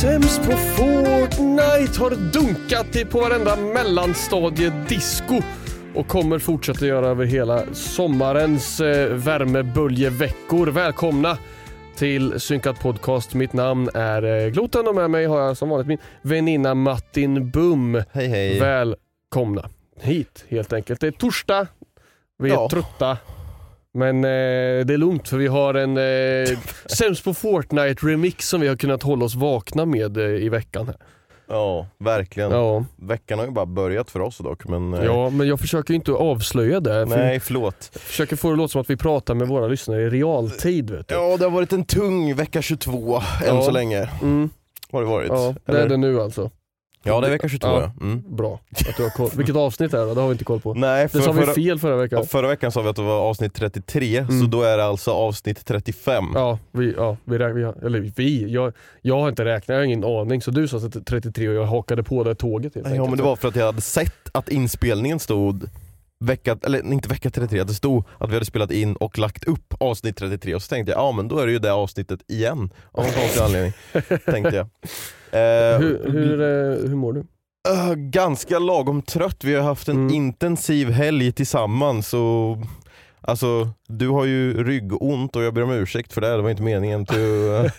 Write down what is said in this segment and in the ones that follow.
sämst på Fortnite, har dunkat på varenda mellanstadiedisco och kommer fortsätta göra över hela sommarens eh, värmeböljeveckor. Välkomna till Synkat Podcast. Mitt namn är eh, Gloten och med mig har jag som vanligt min väninna Martin Bum. Hej hej. Välkomna hit helt enkelt. Det är torsdag, vi är Ja. trötta. Men eh, det är lugnt för vi har en eh, Sämst på Fortnite remix som vi har kunnat hålla oss vakna med eh, i veckan. Här. Ja, verkligen. Ja. Veckan har ju bara börjat för oss dock men... eh, ja, men jag försöker inte avslöja det. För Nej, förlåt. Jag försöker få det att låta som att vi pratar med våra lyssnare i realtid. Vet du. Ja, det har varit en tung vecka 22 än Ja. så länge. Mm, Har det varit? ja, det är Eller? det nu alltså. Ja, det är vecka 22 Ja. Mm. Bra att du har koll. Vilket avsnitt är det? Det har vi inte koll på. Nej, Det för, sa vi förra, fel förra veckan. ja, förra veckan sa vi att det var avsnitt 33, Mm. så då är det alltså avsnitt 35. Ja, vi, ja, vi, vi eller vi, jag, jag har inte räknat, jag har ingen aning. Så du sa 33 och jag hakade på det tåget helt Ja, enkelt. men det var för att jag hade sett att inspelningen stod vecka, eller inte vecka 33, det stod att vi hade spelat in och lagt upp avsnitt 33 och så tänkte jag, ja men då är det ju det avsnittet igen. Av någon konstig anledning, tänkte jag. Eh, hur, hur, eh, hur mår du? Uh, ganska lagom trött, vi har haft en Mm. intensiv helg tillsammans och Alltså du har ju ryggont och jag ber om ursäkt för det, det var inte meningen to uh,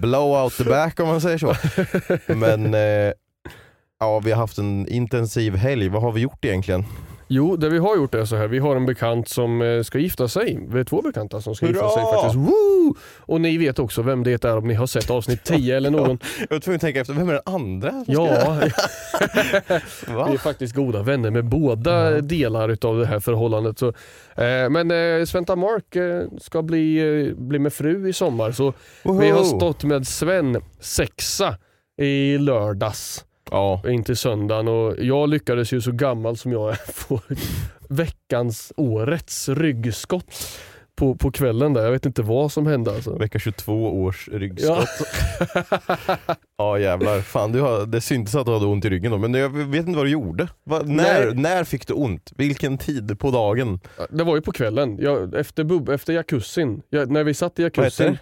blow out the back om man säger så. Men eh, ja, vi har haft en intensiv helg, vad har vi gjort egentligen? Jo, det vi har gjort är så här. Vi har en bekant som eh, ska gifta sig. Vi är två bekanta som ska gifta Hurra! sig faktiskt. Woo! Och ni vet också vem det är om ni har sett avsnitt 10 eller någon. Jag var tvungen att tänka efter, vem är den andra? Ja, vi är faktiskt goda vänner med båda delar utav det här förhållandet. Så, eh, men eh, Sventa Mark eh, ska bli, eh, bli med fru i sommar så vi har Woho! stått med Sven sexa i lördags Ja, in till söndagen och jag lyckades ju så gammal som jag är få veckans, årets ryggskott på, på kvällen där. Jag vet inte vad som hände alltså. vecka 22 års ryggskott. Ja. Ja jävlar, fan du har, det syntes att du hade ont i ryggen då, men jag vet inte vad du gjorde. Va, när, Nej. när fick du ont? Vilken tid på dagen? Det var ju på kvällen, jag, efter, bub, efter jacuzzin. Jag, när vi satt i Vad heter jacuzzin.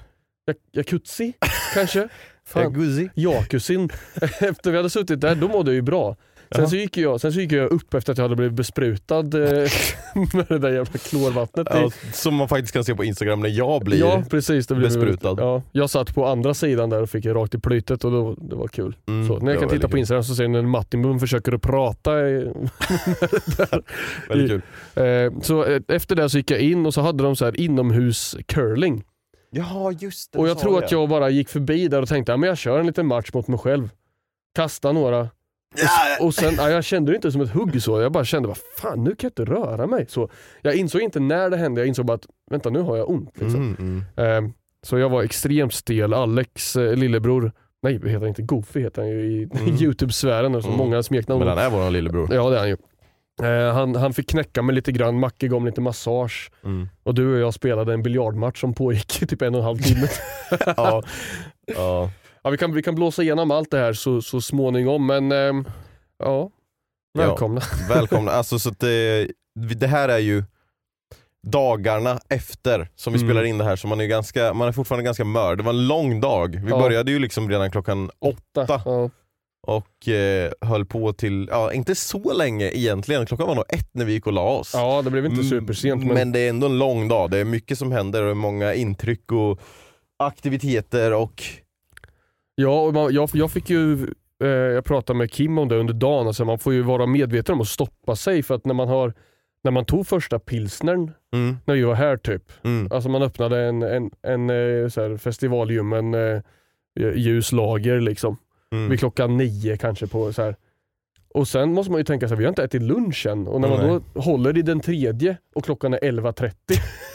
Jak- Jacuzzi kanske? Jacuzzi? Jacuzin. Efter vi hade suttit där, då mådde jag ju bra. Sen så, gick jag, sen så gick jag upp efter att jag hade blivit besprutad eh, med det där jävla klorvattnet. Ja, som man faktiskt kan se på instagram när jag blir Ja precis, det blev besprutad. Ja, jag satt på andra sidan där och fick det rakt i plytet och då, det var kul. Mm, så, när jag kan titta på Instagram så ser ni när Martin Bum försöker att prata. i- Väldigt kul. eh, så eh, efter det så gick jag in och så hade de så här inomhus curling. Ja just det, Och jag tror det. att jag bara gick förbi där och tänkte att jag kör en liten match mot mig själv. Kasta några. Ja, Och sen, ja, jag kände det inte som ett hugg så, jag bara kände vad fan nu kan jag inte röra mig. Så jag insåg inte när det hände, jag insåg bara att vänta nu har jag ont. Liksom. mm, mm. Eh, så jag var extremt stel. Alex eh, lillebror, nej heter han inte, Goofy heter han ju i Mm. Youtube-sfären, Mm. många smeknamn. Men han är våran lillebror. Ja det är han ju. Eh, han, han fick knäcka mig lite grann, Macke gav mig lite massage. Mm. Och du och jag spelade en biljardmatch som pågick i typ en och en halv timme. Ja. Ja. ja, vi, kan, vi kan blåsa igenom allt det här så, så småningom, men ehm, ja, välkomna. Välkomna. Alltså, så det, det här är ju dagarna efter som vi Mm. spelar in det här, så man är, ganska, man är fortfarande ganska mörd. Det var en lång dag. Vi Ja. började ju liksom redan klockan åtta Åtta. Ja. Och eh, höll på till, ja inte så länge egentligen. Klockan var nog ett när vi gick och la oss. ja, det blev inte Mm, supersent. Men, Men det är ändå en lång dag. Det är mycket som händer och många intryck och aktiviteter och Ja, och man, jag, jag fick ju eh, jag pratade med Kim om det under dagen, alltså man får ju vara medveten om att stoppa sig för att när man har när man tog första pilsnern mm, när vi var här typ, mm, alltså man öppnade en, en, en eh, så här eh, ljus lager liksom, mm. vid klockan nio kanske på så här. Och sen måste man ju tänka sig, vi har inte ätit lunch än och när man Nej. då håller i den tredje och klockan är 11.30,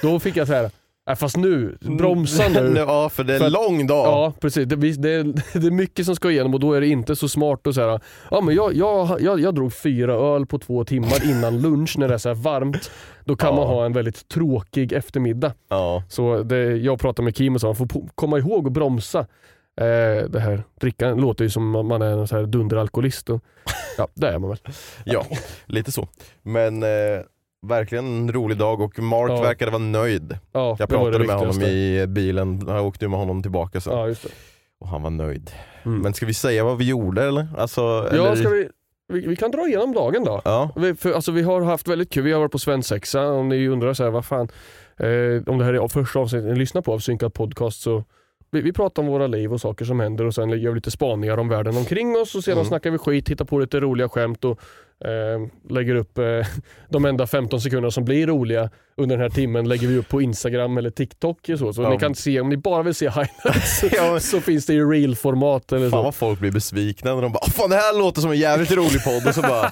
då fick jag så här, äh, fast nu, bromsa nu. ja, för det är För en lång dag. Ja precis, det, det, är, det är mycket som ska igenom och då är det inte så smart att säga ja men jag, jag, jag, jag drog fyra öl på två timmar innan lunch när det är så varmt. Då kan Ja. man ha en väldigt tråkig eftermiddag. Ja. Så det, jag pratade med Kim och sa man får komma ihåg att bromsa. Eh, det här drickan låter ju som man är en så här dunderalkoholist. Och, ja, det är man väl. Ja, lite så. Men eh, verkligen en rolig dag och Mark Ja. verkade vara nöjd. Ja, Jag pratade med honom i bilen, jag åkte med honom tillbaka sen. Ja. Och han var nöjd. Mm. Men ska vi säga vad vi gjorde eller? Alltså, Ja, eller... ska vi, vi, vi kan dra igenom dagen då. Ja. Vi, för, alltså, vi har haft väldigt kul, vi har varit på svensexa, om ni undrar så här, vad fan, eh, om det här är första avsnittet ni lyssnar på av Synkad Podcast så vi, vi pratar om våra liv och saker som händer och sen gör vi lite spaningar om världen omkring oss och sedan Mm. snackar vi skit, hittar på lite roliga skämt och eh, lägger upp eh, de enda 15 sekunderna som blir roliga under den här timmen lägger vi upp på Instagram eller TikTok och så. Så Ja. ni kan se, om ni bara vill se highlights Ja. så finns det i real-format Fan så. vad folk blir besvikna när de bara "Åh, fan det här låter som en jävligt rolig podd och så bara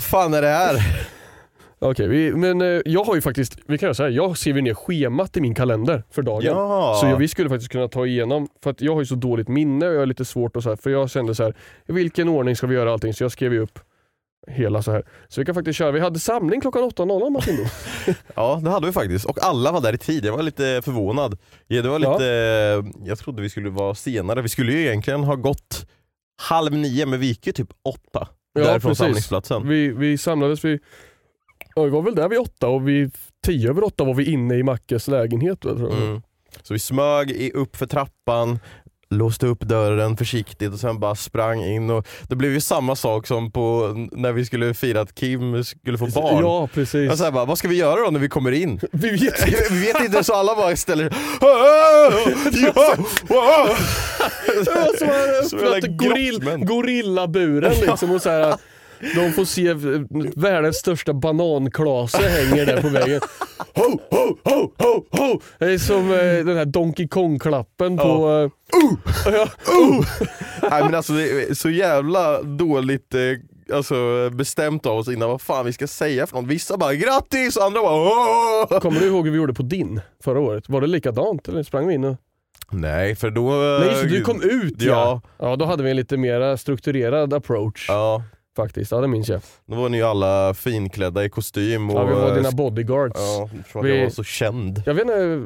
fan är det här? Okej, vi, men eh, jag har ju faktiskt, vi kan göra så här, jag skriver ner schemat i min kalender för dagen. Ja. Så jag, vi skulle faktiskt kunna ta igenom, för att jag har ju så dåligt minne och jag har lite svårt att så här, för jag kände så här, i vilken ordning ska vi göra allting? Så jag skrev ju upp hela så här. Så vi kan faktiskt köra, vi hade samling klockan 8.00 Martin då. Ja det hade vi faktiskt och alla var där i tid, jag var lite förvånad. Ja, det var Ja. lite, Jag trodde vi skulle vara senare, vi skulle ju egentligen ha gått halv nio men vi gick ju typ åtta. Ja, därifrån precis. samlingsplatsen. Vi, vi samlades vid, ja, vi var väl där vid åtta och vid tio över åtta var vi inne i Mackes lägenhet. Tror jag. Mm. Så vi smög i, upp för trappan, låste upp dörren försiktigt och sen bara sprang in. Och det blev ju samma sak som på när vi skulle fira att Kim skulle få barn. Ja precis. Jag så bara, vad ska vi göra då när vi kommer in? vi vet inte. vi vet inte så alla bara ställer Det var som att Som han jävla öppnat gorill, grottmän. gorillaburen liksom och så här, De får se världens största bananklase hänger där på väggen. Ho, ho, ho, ho, ho. Det är som eh, den här Donkey Kong-klappen på... eh, ja, uh. Nej men alltså det är så jävla dåligt eh, alltså, bestämt av oss innan vad fan vi ska säga för något. Vissa bara grattis andra bara Åh! Kommer du ihåg hur vi gjorde på din förra året? Var det likadant eller sprang vi in och... Nej för då... Nej så du kom ut ja. Ja. Ja då hade vi en lite mer strukturerad approach Ja, faktiskt. Ja det minns jag. då var ni ju alla finklädda i kostym och... Ja, vi var dina bodyguards. Ja, jag tror att Vi- jag var så känd. Jag vet inte,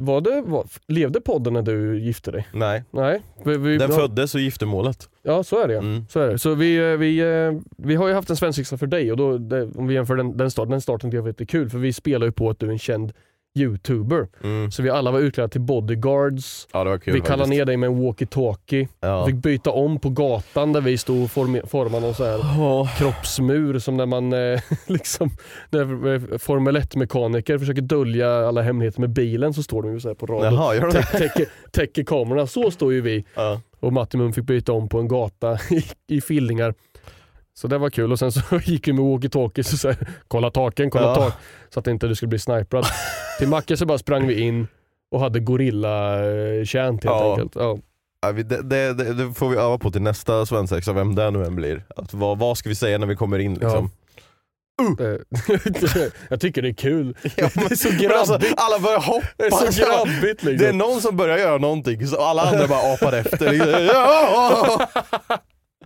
var det, var, levde podden när du gifte dig? Nej, Nej. Vi, vi, den föddes och giftermålet. Ja så är det. Mm. Så, är det. så vi, eh, vi, eh, vi har ju haft en svensexa för dig och då, det, om vi jämför den, den starten, den starten tycker jag var jättekul för vi spelar ju på att du är en känd youtuber. Mm. Så vi alla var utklädda till bodyguards, Ja kul vi kallade faktiskt. ner dig med en walkie-talkie, Ja. fick byta om på gatan där vi stod och form, formade någon så här kroppsmur som när man eh, liksom, när eh, Formel 1-mekaniker försöker dölja alla hemligheter med bilen så står de ju så på rad och Jaha, tä- täcker, täcker kamerorna. Så står ju vi. Ja. Och Matti Mum fick byta om på en gata i, i Fillingar. Så det var kul och sen så gick vi med walkie-talkies och så här, kolla taken, kolla Ja. tak. Så att inte du skulle bli sniprad. Till Macke så bara sprang vi in och hade gorilla-chant helt Ja. enkelt. Ja. Det, det, det, det får vi öva på till nästa svensexa, vem det nu än blir. Att, vad, vad ska vi säga när vi kommer in liksom? Det, jag tycker det är kul. Ja, det är så Men alltså, grabbigt. alla börjar hoppa. Det är så grabbigt Det är liksom. någon som börjar göra någonting så alla andra bara apar efter.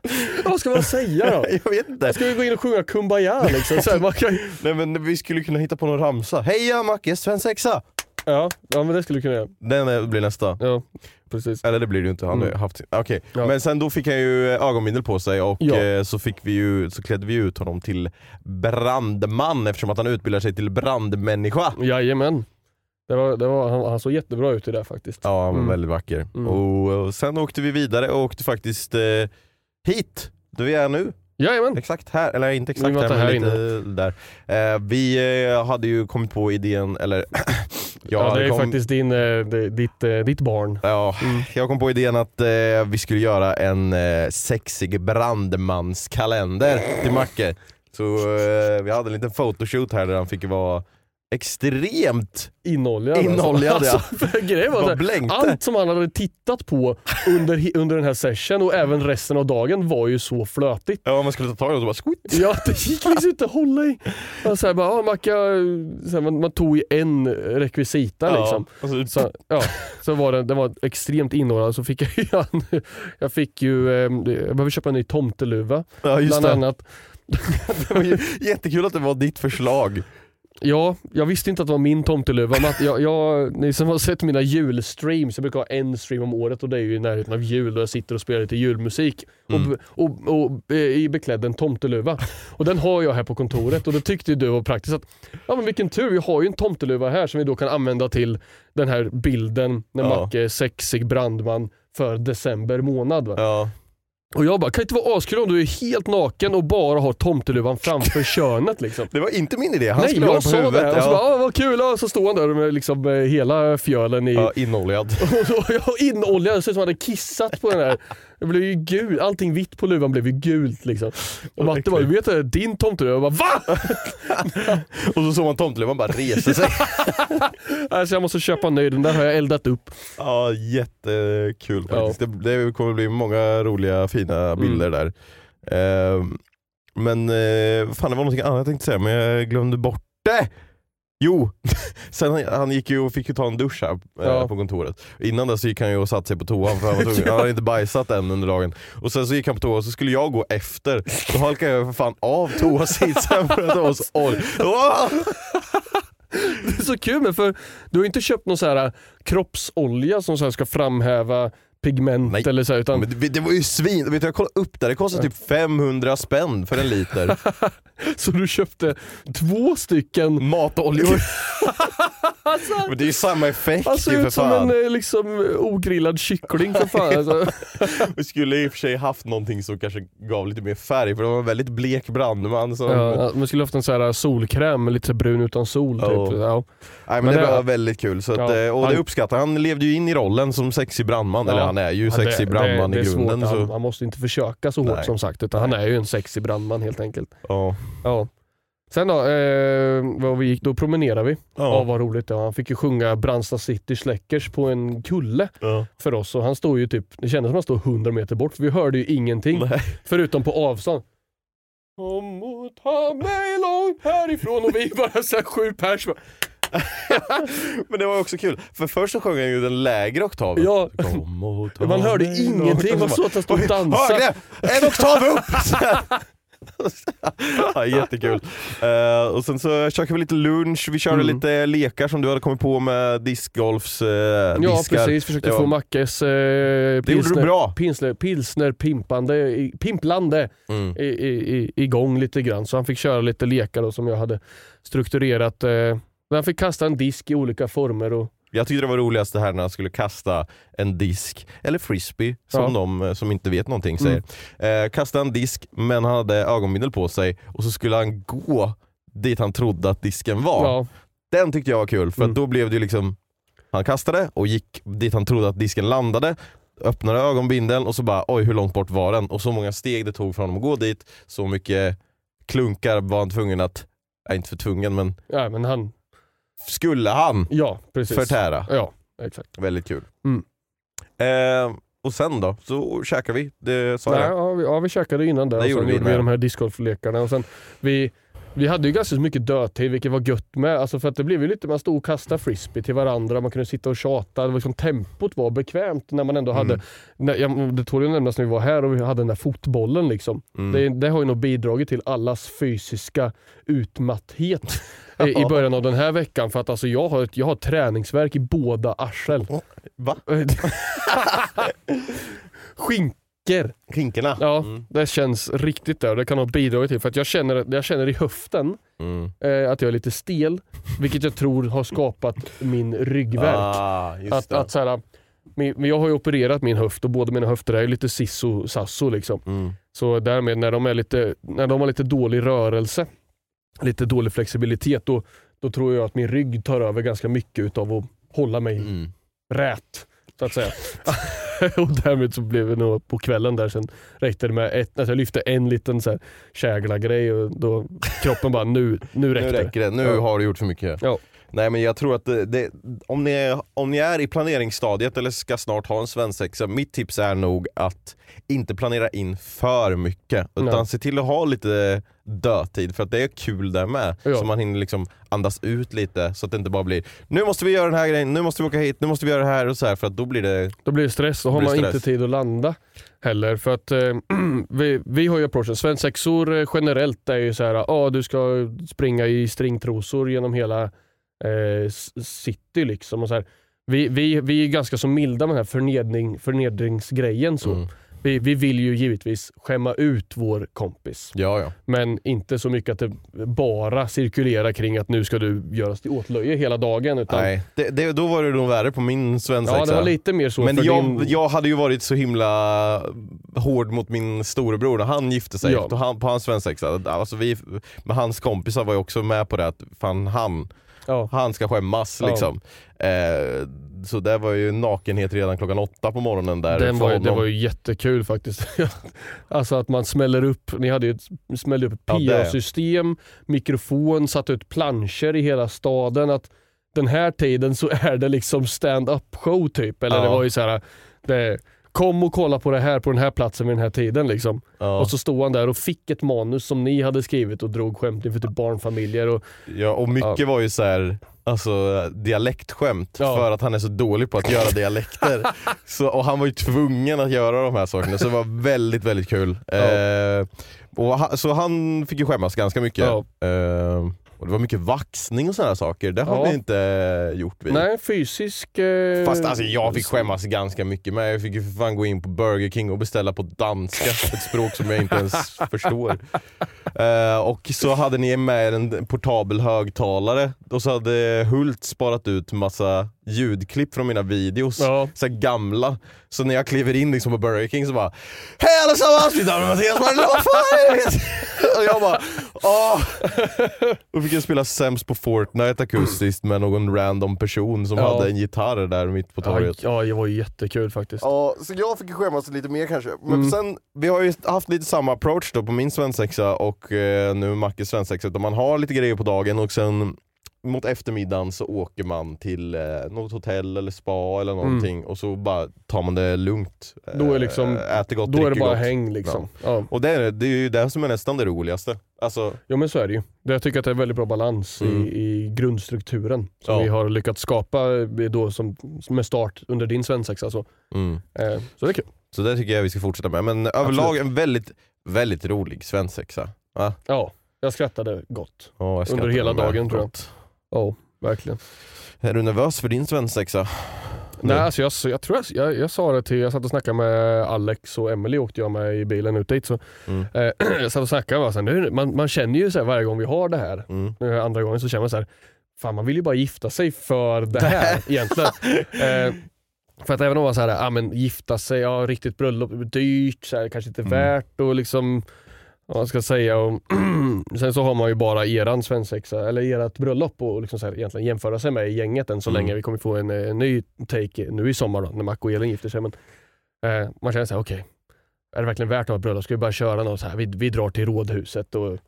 Vad ska man säga då? Jag vet inte. Ska vi gå in och sjunga Kumbaya liksom? Så här, man kan... Nej men vi skulle kunna hitta på någon ramsa. Heja Macke, svensexa! ja, ja men det skulle du kunna göra. Den eh, blir nästa. Ja, precis. Eller det blir det ju inte, han har Mm. haft sin... Okej, Ja. men sen då fick han ju ögonbindel på sig och Ja. eh, så, fick vi ju, så klädde vi ut honom till brandman eftersom att han utbildar sig till brandmänniska. Jajamän. Det var, det var, han, han såg jättebra ut i det faktiskt. Ja, han var Mm. väldigt vacker. Mm. Och, och sen åkte vi vidare och åkte faktiskt eh, hit, där vi är nu. Jajamän. Exakt här, eller inte exakt här, men här lite där. Eh, vi eh, hade ju kommit på idén, eller Ja, det är kom- faktiskt din, eh, ditt, eh, ditt barn. Ja, Mm. jag kom på idén att eh, vi skulle göra en eh, sexig brandmanskalender till Macke. Så eh, vi hade en liten photoshoot här där han fick vara extremt Inoljad. Inoljad, ja. alltså, för grejen var så allt som han hade tittat på under, under den här session och även resten av dagen var ju så flötigt. Ja man skulle ta tag i det och bara skvitt. Ja, det gick liksom inte att hålla i. Man, så här, bara, ah, Macka, så här, man, man tog i en rekvisita liksom. och så, ja, så var det, det var extremt innehållande. Så fick jag, ju jag fick ju, eh, jag behöver köpa en ny tomteluva ja, just bland det. annat. det var ju jättekul att det var ditt förslag. Ja, jag visste inte att det var min tomteluva. Jag, jag, ni som har sett mina julstreams, jag brukar ha en stream om året och det är ju i närheten av jul och jag sitter och spelar lite julmusik Mm. och, och, och, och i beklädd en tomteluva. Och den har jag här på kontoret och då tyckte ju du var praktiskt att ja men vilken tur, vi har ju en tomteluva här som vi då kan använda till den här bilden när Ja. Macke är sexig brandman för december månad. Ja. Och jag bara, kan det inte vara askul om du är helt naken och bara har tomteluvan framför könet liksom? Det var inte min idé, han Nej, skulle ha jag den på sa huvudet. det och så bara, ah, vad kul, ah, så står han där med liksom, eh, hela fjölen i... ja, inoljad. Och så, jag inoljad, det ser ut som han hade kissat på den här. Det blev ju gult, allting vitt på luvan blev ju gult liksom. Och Matte bara, du vet det, din tomteluva. Jag bara, VA? och så såg man tomteluvan bara resa sig. Alltså jag måste köpa en ny, den där har jag eldat upp. Ja, jättekul Ja. faktiskt. Det, det kommer bli många roliga fina bilder Mm. där. Ehm, men eh, fan det var någonting annat jag tänkte säga men jag glömde bort det. Jo, sen han, han gick ju och fick ju ta en dusch här eh, Ja. på kontoret. Innan dess så gick han ju och satte sig på toan för han, var tvungen, han hade inte bajsat än under dagen. Och sen så gick han på toa och så skulle jag gå efter. Då halkade jag för fan av toasitsen för att det var så oj. Det är så kul med för du har inte köpt någon så här äh, kroppsolja som så här ska framhäva pigment Nej. eller så utan Men det, det var ju svin, vet du, jag kollade upp det, det kostar typ 500 spänn för en liter. Så du köpte två stycken Matoljor. Men det är ju samma effekt Han ser ju för ut som fan. en eh, liksom, ogrillad kyckling för fan. Alltså. Vi skulle i och för sig haft någonting som kanske gav lite mer färg för det var en väldigt blek brandman som... Ja, man skulle haft en så här solkräm, lite så brun utan sol. Ja. Typ. Ja. Nej men, Men det det- var väldigt kul, så att, Ja, eh, och det uppskattar han. levde ju in i rollen som sexig brandman, eller han är ju Ja, sexig brandman det, i det är grunden. Svårt. Han, Så, han måste inte försöka så hårt Nej. som sagt, utan han är ju en sexig brandman helt enkelt. ja. Ja. Sen då, eh, vi gick, då promenerade vi. Ja. Ja. vad roligt det var. Han fick ju sjunga Brandsta City Släckers på en kulle Ja. för oss. Och han stod ju typ, det kändes som han stod 100 meter bort, för vi hörde ju ingenting. Nej. Förutom på avstånd. Kom och ta mig långt härifrån och vi bara såhär sju pers. Men det var också kul, för först så sjöng han ju den lägre oktaven. Ja. Kom och ta Man hörde ingenting, långt. man såg att han stod och dansade. Hörde! En oktav upp! ja, jättekul. Eh, och sen så käkade vi lite lunch, vi körde Mm. lite lekar som du hade kommit på med discgolfs uh, Ja diskar. precis, försökte Ja. få Mackes du pilsner, bra. pilsner, pilsner pimpande, i- pimplande Mm. i, i, i, igång lite grann. Så han fick köra lite lekar då, som jag hade strukturerat. Eh, han fick kasta en disk i olika former. Och, Jag tyckte det var roligast det här när han skulle kasta en disk, eller frisbee som Ja. de eh, som inte vet någonting säger. Eh, kasta en disk men han hade ögonbindel på sig och så skulle han gå dit han trodde att disken var. ja, Den tyckte jag var kul för Mm. då blev det liksom Han kastade och gick dit han trodde att disken landade Öppnade ögonbindeln och så bara oj hur långt bort var den? Och så många steg det tog för honom att gå dit Så mycket klunkar var han tvungen att Nej inte för tvungen men ja, men han, Skulle han ja precis. förtära? Ja, exakt. Väldigt kul Mm. eh, Och sen då, så käkade vi, det sa Nej, jag ja, vi, ja, vi käkade innan där Det och gjorde sen vi gjorde vi med. de här discgolflekarna. Och sen vi, Vi hade ju ganska mycket dödtid vilket var gött med. Alltså för att det blev ju lite, man stod och kastade frisbee till varandra, man kunde sitta och tjata. Det var liksom, tempot var bekvämt när man ändå hade, när, jag, det tål ju nämnas när vi var här och vi hade den där fotbollen. Liksom. Det, det har ju nog bidragit till allas fysiska utmatthet i, i början av den här veckan. För att alltså jag har, ett- jag har träningsverk i båda arsel. Va? Skinker. Skinkorna? Ja, det känns riktigt där. Det kan ha bidragit till. För att jag känner, jag känner i höften Mm. eh, att jag är lite stel. Vilket jag tror har skapat min ryggvärk. Ah, att, att, så här, min, men jag har ju opererat min höft och båda mina höfter är lite sisso sasso liksom. Mm. Så därmed när de, är lite, när de har lite dålig rörelse, lite dålig flexibilitet, då, då tror jag att min rygg tar över ganska mycket utav att hålla mig Mm. rät. Så att säga. och därmed så blev det nog på kvällen där sen räckte det med ett, alltså jag lyfte en liten så här kägla-grej och då kroppen bara nu, nu räcker Nu det. räcker det, nu har du gjort för mycket. Ja. Nej men jag tror att det, det, om, ni är, om ni är i planeringsstadiet eller ska snart ha en svensexa, mitt tips är nog att inte planera in för mycket. Utan Nej. se till att ha lite dödtid för att det är kul där med. Ja. Så man hinner liksom andas ut lite så att det inte bara blir nu måste vi göra den här grejen, nu måste vi åka hit, nu måste vi göra det här och så här för att då blir det Då blir det stress, då har man stress. inte tid att landa heller. För att eh, vi, vi har ju approachen, svensexor eh, generellt är ju så här, ah, du ska springa i stringtrosor genom hela eh, city liksom. Och så här. Vi, vi, vi är ganska så milda med den här förnedring, förnedringsgrejen. Så. Mm. Vi, vi vill ju givetvis skämma ut vår kompis. Ja ja. Men inte så mycket att det bara cirkulerar kring att nu ska du göras till åtlöje hela dagen. Utan, Nej, det, det, då var det nog värre på min svensexa. ja, det var lite mer så Men jag, din... jag hade ju varit så himla hård mot min storebror när han gifte sig Ja. han, på hans svensexa. Alltså vi, hans kompisar var ju också med på det att fan han, ja. han ska skämmas liksom. Eh, så det var ju nakenhet redan klockan åtta på morgonen där Den var, ju- det var ju jättekul faktiskt. alltså att man smäller upp, ni hade ju ett, smällde upp ett. PA-system, mikrofon, satt ut planscher i hela staden. Att den här tiden så är det liksom stand-up show typ. Eller det var ju så här, det, kom och kolla på det här på den här platsen vid den här tiden. Liksom. ja. Och så stod han där och fick ett manus som ni hade skrivit och drog skämt inför typ barnfamiljer. Och, ja, och mycket var ju så här, alltså dialektskämt Ja. för att han är så dålig på att göra dialekter. så, och han var ju tvungen att göra de här sakerna så det var väldigt väldigt kul. Ja. Eh, och ha, så han fick ju skämmas ganska mycket. Ja. Eh, och det var mycket vaxning och sådana saker, det har Ja. vi inte gjort vi. nej, fysisk... Eh, Fast alltså jag fick skämmas ganska mycket med. Jag fick ju för fan gå in på Burger King och beställa på danska, ett språk som jag inte ens förstår. Eh, och så hade ni med en portabel högtalare och så hade Hult sparat ut massa ljudklipp från mina videos, Ja. så här gamla. Så när jag kliver in liksom på Burger King så bara Hej allesammans, mitt namn är Mattias Martin, vad fan är det? Och jag bara åh! Då fick jag spela sämst på Fortnite akustiskt med någon random person som Ja. hade en gitarr där mitt på torget. ja, det var ju jättekul faktiskt. Ja, så jag fick skämmas lite mer kanske. Men Mm. sen, vi har ju haft lite samma approach då på min svensexa och eh, nu Mackes svensexa. Man har lite grejer på dagen och sen mot eftermiddagen så åker man till eh, något hotell eller spa eller någonting och så bara tar man det lugnt. Eh, Mm. Då är liksom- äter gott, Då är det bara gott. häng liksom. Ja. Och det är, det är ju det som är nästan det roligaste. Alltså, Ja men så är det ju. Jag tycker att det är väldigt bra balans Mm. i, i grundstrukturen som Ja. vi har lyckats skapa eh, då som, med start under din svensexa. Så. mm. Eh, så det är kul. Så det tycker jag vi ska fortsätta med. Men överlag en väldigt, väldigt rolig svensexa. Ja, Ja, jag skrattade gott. Ja, jag skrattar Under hela dagen, tror jag. Ja, verkligen. Är du nervös för din svensexa? Nej, alltså jag, jag tror jag, jag, jag sa det till, jag satt och snackade med Alex och Emily åkte jag med i bilen ut dit. Så, Mm. eh, jag satt och snackade och så här, nu, man, man känner ju så här varje gång vi har det här, Mm. nu andra gången så känner man så här, fan man vill ju bara gifta sig för det här egentligen. Eh, för att även om man säger ah, men gifta sig, ja, riktigt bröllop, dyrt, så här, kanske inte Mm. värt och liksom vad man ska säga. Och sen så har man ju bara eran svensexa, eller ert bröllop och liksom så här, egentligen jämföra sig med i gänget än så Mm. länge. Vi kommer få en, eh, ny take nu i sommar då, när Mac och Elin gifter sig. Men, eh, man känner såhär, okej, är det verkligen värt att ha ett bröllop? Ska vi bara köra något så här? Vi, vi drar till rådhuset och,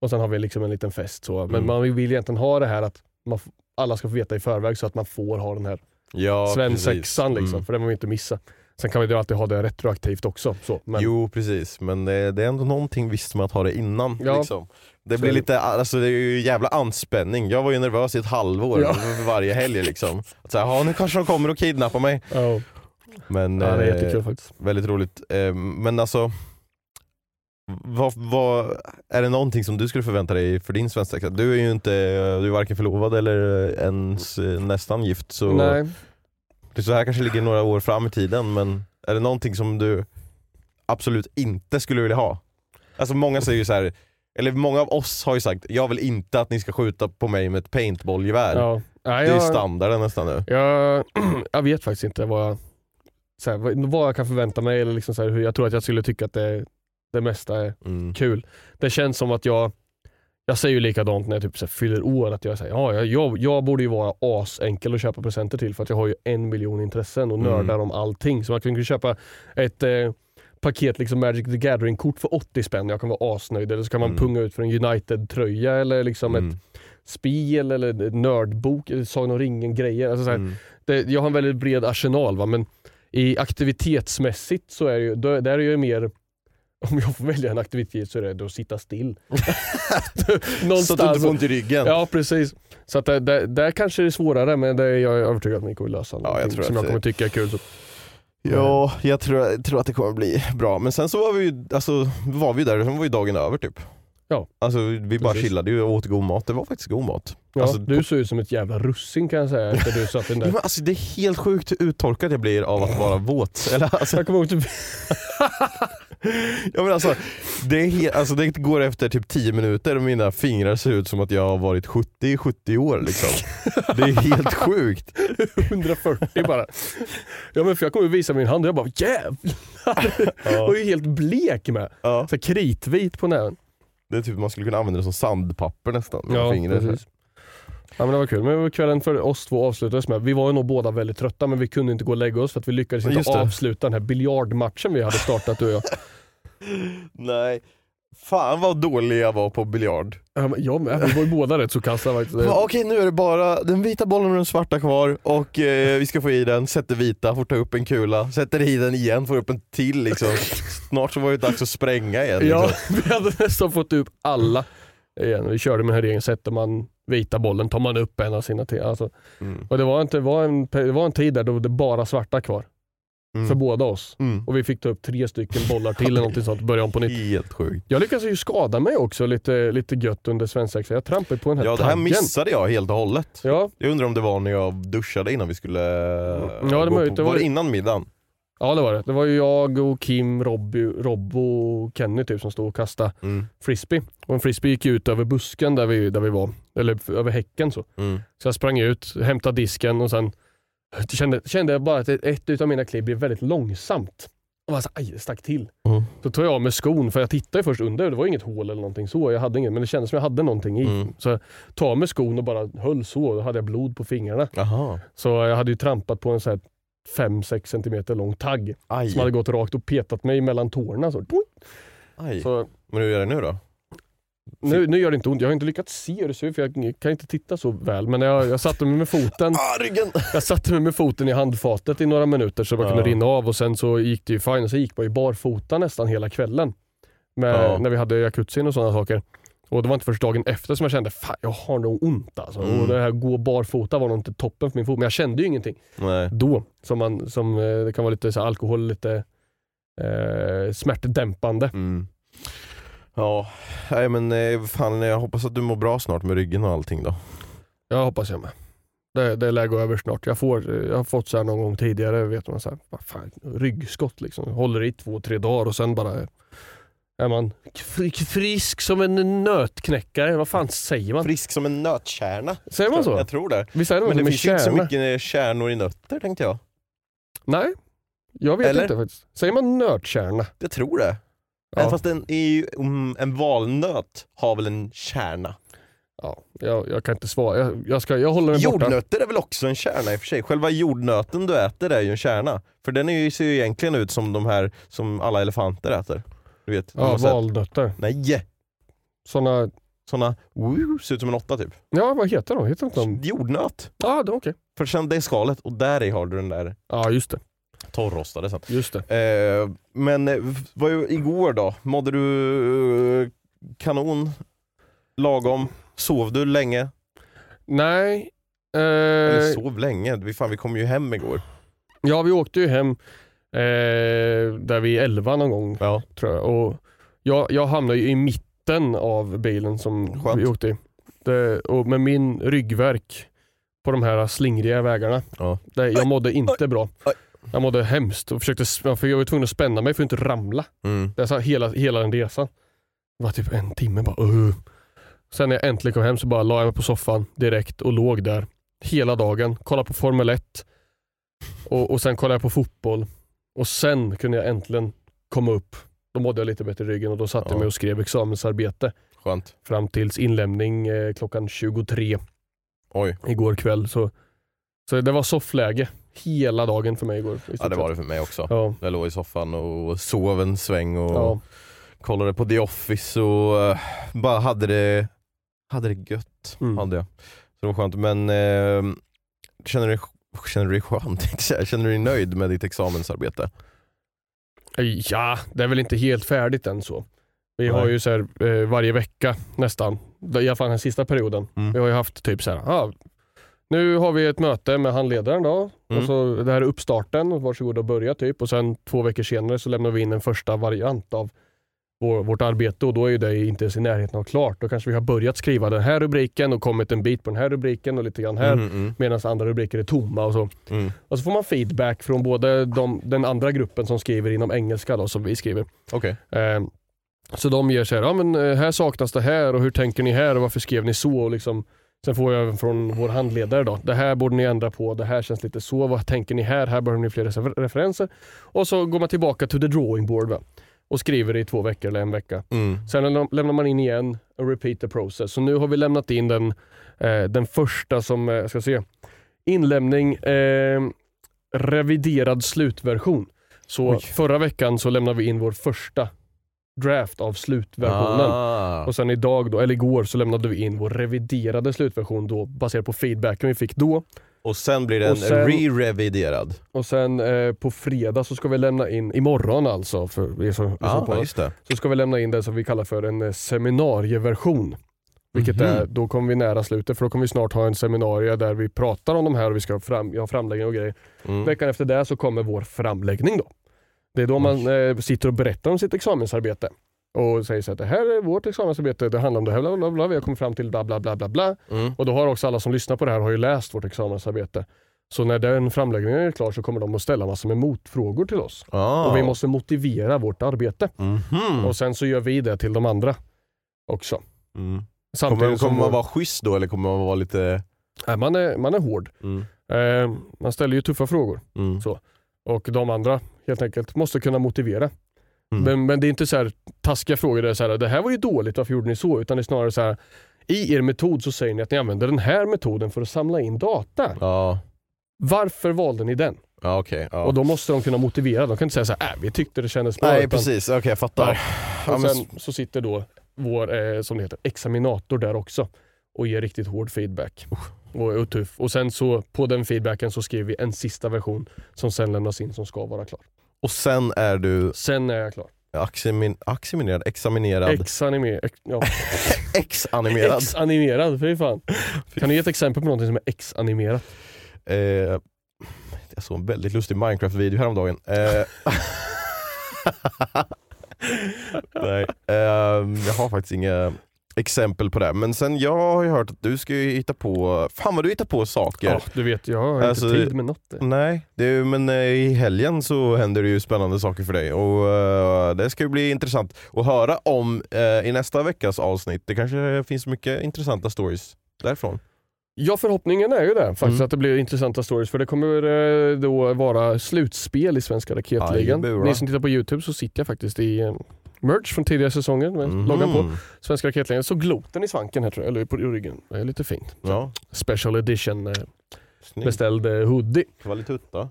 och sen har vi liksom en liten fest. Så. Men Mm. man vill egentligen ha det här att man, alla ska få veta i förväg så att man får ha den här Ja, svensexan. Liksom, Mm. För det vill man inte missa. Sen kan vi ju alltid ha det retroaktivt också. Så. Men, Jo precis, men det, det är ändå någonting visst med att ha det innan. Ja. Liksom. Det Så blir lite, alltså det är ju jävla anspänning. Jag var ju nervös i ett halvår Ja. för varje helg liksom. Att säga, ja nu kanske de kommer och kidnappar mig. Ja, Men ja det är eh, jättekul faktiskt. väldigt roligt. Eh, men alltså, vad, vad, är det någonting som du skulle förvänta dig för din svensexa? Du är ju inte, du är varken förlovad eller ens eh, nästan gift. Så Nej, det så här kanske ligger några år fram i tiden men är det någonting som du absolut inte skulle vilja ha? Alltså många säger ju så här, eller många av oss har ju sagt, jag vill inte att ni ska skjuta på mig med ett paintballgevär. ja. Det är ju standarden nästan nu. jag, jag vet faktiskt inte vad jag, så här, vad, vad jag kan förvänta mig eller liksom så här, hur jag tror att jag skulle tycka att det, det mesta är Mm. kul. Det känns som att jag, jag säger ju likadant när jag typ så fyller år, att jag säger ja, jag, jag, jag borde ju vara asenkel att köpa presenter till för att jag har ju en miljon intressen och Mm. nördar om allting. Så man kan ju köpa ett eh, paket liksom Magic the Gathering-kort för 80 spänn, jag kan vara asnöjd. Eller så kan man Mm. punga ut för en United-tröja eller liksom Mm. ett spel eller en nördbok, eller Sagan om ringen-grejer. Alltså så Mm. det, jag har en väldigt bred arsenal va? men i aktivitetsmässigt så är det ju, där är jag mer om jag får välja en aktivitet så är det att sitta still. Så att du inte får ont i ryggen. Ja precis. Så att det, det, där kanske det är svårare men det är jag är övertygad att ni kommer lösa. jag någonting tror som jag kommer tycka är kul. Så. Ja, jag tror, jag tror att det kommer bli bra. Men sen så var vi ju, alltså, var vi där, sen var ju dagen över typ. Ja. Alltså vi bara Precis. chillade och åt god mat. Det var faktiskt god mat. Ja, Alltså, du ser ut som ett jävla russin kan jag säga efter du satt den Ja, där. men alltså, det är helt sjukt hur uttorkad jag blir av att vara våt. Eller, alltså, Jag kommer ihåg typ, ja, men alltså, det, är alltså, det går efter typ 10 minuter och mina fingrar ser ut som att jag har varit 70 70 år. Liksom. Det är helt sjukt. 140 bara. Ja men för jag kommer visa min hand och jag bara jävlar. Jag var ju helt blek med. Ja. Så kritvit på näven. Det är typ, man skulle kunna använda det som sandpapper nästan. med fingret. precis. Ja men det var kul. Men kvällen för oss två avslutades med, vi var ju nog båda väldigt trötta men vi kunde inte gå och lägga oss för att vi lyckades inte avsluta den här biljardmatchen vi hade startat du och jag. Nej. Fan vad dålig jag var på biljard. Ja, men Jag med, vi var ju båda rätt så kassa faktiskt. Ja, Okej nu är det bara den vita bollen och den svarta kvar och eh, vi ska få i den, sätter vita, får ta upp en kula, sätter i den igen, får upp en till liksom. Snart så var det dags att spränga igen. Ja, Liksom. vi hade nästan fått upp alla igen. Vi körde med den här regeln, sätter man vita bollen tar man upp en av sina till. Alltså. Mm. Och det var, inte, det, var en, det var en tid där då det bara svarta kvar Mm. för båda oss. Mm. Och vi fick ta upp tre stycken bollar till eller någonting sånt och börja om på nytt. Helt sjukt. Jag lyckades ju skada mig också lite, lite gött under svensexa. Jag trampade på den här Ja det här taggen. missade jag helt och hållet. Ja, Jag undrar om det var när jag duschade innan vi skulle Ja, det gå på, Det var var- det innan middagen? ja, det var det. Det var ju jag och Kim, Robby, Robbo och Kenny typ som stod och kastade Mm. frisbee. Och en frisbee gick ut över busken där vi, där vi var. Eller över häcken så. Mm. Så jag sprang ut, hämtade disken och sen kände, kände jag bara att ett, ett utav mina kliv blev väldigt långsamt. Och bara så, aj, det stack till. Mm. Så tog jag av mig skon, för jag tittade först under, det var inget hål eller någonting så. Jag hade inget, men det kändes som jag hade någonting i. Mm. Så jag tog av mig skon och bara höll så, då hade jag blod på fingrarna. Jaha. Så jag hade ju trampat på en så här 5-6 cm lång tagg Aj. som hade gått rakt och petat mig mellan tårna. Så, Aj. så Men hur är det nu då? Nu, nu gör det inte ont, jag har inte lyckats se hur det ser ut för jag kan inte titta så väl. Men jag, jag satte mig med foten Ah! Jag satte mig med foten i handfatet i några minuter så bara Ja. kunde rinna av och sen så gick det ju fine. Så gick man ju barfota nästan hela kvällen. Med, Ja. När vi hade jacuzzin och sådana saker. Och det var inte först dagen efter som jag kände fan jag har nog ont alltså. Mm. Och det här gå barfota var nog inte toppen för min fot. Men jag kände ju ingenting Nej. då. Som, man, som eh, det kan vara lite så alkohol, lite eh, smärtdämpande. Mm. Ja, nej men eh, fan jag hoppas att du mår bra snart med ryggen och allting då. Jag hoppas jag med. Det, det lär gå över snart. Jag, får, jag har fått så här någon gång tidigare, vet man, så här, vad fan, ryggskott liksom. Håller i två, tre dagar och sen bara är man fr- frisk som en nötknäckare. Vad fan säger man? Frisk som en nötkärna. Säger man så? Jag tror det. Visst är det Men det finns ju inte så kärna? mycket kärnor i nötter tänkte jag. Nej, jag vet Eller? inte faktiskt. Säger man nötkärna? Jag tror det. Ja. Fast en, en valnöt har väl en kärna? Ja, jag, jag kan inte svara. Jag, jag, ska, jag håller mig borta. Jordnötter är väl också en kärna i och för sig. Själva jordnöten du äter är ju en kärna. För den är ju, ser ju egentligen ut som de här som alla elefanter äter. Du vet? Ja, har sett- valnötter. Nej! Såna, Såna, woo, ser ut som en åtta typ. ja vad heter de? Heter inte de? Jordnöt. Ja, det- okej. För sen det är skalet och där i har du den där Ja, just det. Torrrostade sen. Just det. Eh, men eh, vad, igår då? Mådde du eh, kanon? lagom? Sov du länge? Nej. Eller Eh, sov länge? Vi, fan, vi kom ju hem igår. ja, vi åkte ju hem eh, där vid 11 någon gång Ja. tror jag. Och jag, jag hamnade ju i mitten av bilen som Skönt. vi åkte i. Det, och med min ryggverk på de här slingriga vägarna. Ja. Det, jag mådde inte bra. Jag mådde hemskt och försökte, för jag var tvungen att spänna mig för att inte ramla. Mm. Det hela, hela den resan. Det var typ en timme bara uh. Sen när jag äntligen kom hem så bara la jag mig på soffan direkt och låg där hela dagen. Kollade på Formel 1 och, och sen kollade jag på fotboll. Och sen kunde jag äntligen komma upp. Då mådde jag lite bättre i ryggen och då satte Ja. jag mig och skrev examensarbete Skönt. fram tills inlämning eh, klockan 23 Oj. igår kväll. Så, så det var soffläge hela dagen för mig igår. Ja det var det för mig också. Ja, Jag låg i soffan och sov en sväng och ja. kollade på The Office och eh, bara hade det, hade det gött. Mm. Hade jag. Så det var skönt. Men eh, känner, du, känner du dig skönt? Känner du dig nöjd med ditt examensarbete? Ja, det är väl inte helt färdigt än så. Vi har Nej. ju så här, eh, varje vecka nästan, i alla fall den sista perioden. Mm. Vi har ju haft typ så här, ah, nu har vi ett möte med handledaren då. Mm. Och så, det här är uppstarten, varsågod och börja typ. Och sen två veckor senare så lämnar vi in en första variant av vår, vårt arbete och då är det inte ens i närheten av klart. Då kanske vi har börjat skriva den här rubriken och kommit en bit på den här rubriken och lite grann här. Mm, mm, Medan andra rubriker är tomma och så. mm. Och så får man feedback från både de, den andra gruppen som skriver inom engelska då, som vi skriver. Okej. Eh, så de ger så här, ja men eh, här saknas det här och hur tänker ni här och varför skrev ni så? Och liksom, sen får jag även från vår handledare då, det här borde ni ändra på, det här känns lite så, vad tänker ni här? Här behöver ni fler refer- referenser. Och så går man tillbaka to the drawing board va? och skriver i två veckor eller en vecka. Mm. Sen lämnar man in igen och repeat the process. Så nu har vi lämnat in den, eh, den första som, eh, jag ska se, inlämning eh, reviderad slutversion. Så Oj. förra veckan så lämnade vi in vår första draft av slutversionen. Ah. Och sen idag, då, eller igår, så lämnade vi in vår reviderade slutversion då, baserat på feedbacken vi fick då. Och sen blir den re-reviderad. Och sen eh, på fredag så ska vi lämna in, imorgon alltså, för Ja, oss, just det. så ska vi lämna in det som vi kallar för en eh, seminarieversion. Vilket Mhm. är, då kommer vi nära slutet för då kommer vi snart ha en seminarie där vi pratar om de här och vi ska fram, har framläggning och grejer. Mm. Veckan efter det så kommer vår framläggning då. Det är då man eh, sitter och berättar om sitt examensarbete. Och säger så att det här är vårt examensarbete, det handlar om det här, bla bla bla, vi har kommit fram till bla bla bla bla bla. Mm. Och då har också alla som lyssnar på det här har ju läst vårt examensarbete. Så när den framläggningen är klar så kommer de att ställa massor med motfrågor till oss. Ah. Och vi måste motivera vårt arbete. Mhm. Och sen så gör vi det till de andra också. Mm. Samtidigt Kommer, kommer man vår- vara schysst då eller kommer man vara lite... Nej, man, är, man är hård. Mm. Eh, man ställer ju tuffa frågor. Mm. Så. Och de andra helt enkelt måste kunna motivera. Mm. Men, men det är inte så här taskiga frågor där det är så här, det här var ju dåligt, varför gjorde ni så? Utan det är snarare så här, i er metod så säger ni att ni använder den här metoden för att samla in data. Ja, Varför valde ni den? ja okej. ja. Och då måste de kunna motivera. De kan inte säga så här, äh, vi tyckte det kändes bra. Nej utan- precis, okej jag fattar. Och sen så sitter då vår, eh, som det heter, examinator där också och ger riktigt hård feedback. Och är tuff. Och sen så på den feedbacken så skriver vi en sista version som sen lämnas in som ska vara klar. Och sen är du Sen är jag klar. aximin, aximinerad, examinerad, Ex-anime, ex, ja, ex-animerad. ex-animerad, fy fan. Kan du ge ett exempel på någonting som är ex-animerat? Eh, jag såg en väldigt lustig Minecraft-video häromdagen. Eh, Nej, ehm, jag har faktiskt inga exempel på det. Men sen jag har ju hört att du ska ju hitta på, fan vad du hittar på saker. Ja, du vet, jag har Alltså, inte tid med något. Nej, det, men eh, i helgen så händer det ju spännande saker för dig och eh, det ska ju bli intressant att höra om eh, i nästa veckas avsnitt. Det kanske finns mycket intressanta stories därifrån. Ja, förhoppningen är ju det faktiskt Mm. att det blir intressanta stories för det kommer eh, då vara slutspel i Svenska Raketligan. Ni som tittar på Youtube så sitter jag faktiskt i eh, merch från tidigare säsonger med Mhm. loggan på. Svenska Raketligan. Så gloten i svanken här tror jag, eller på ryggen. Det är lite fint. Ja, Special edition eh, snyggt. beställd hoodie. Kvalitutta.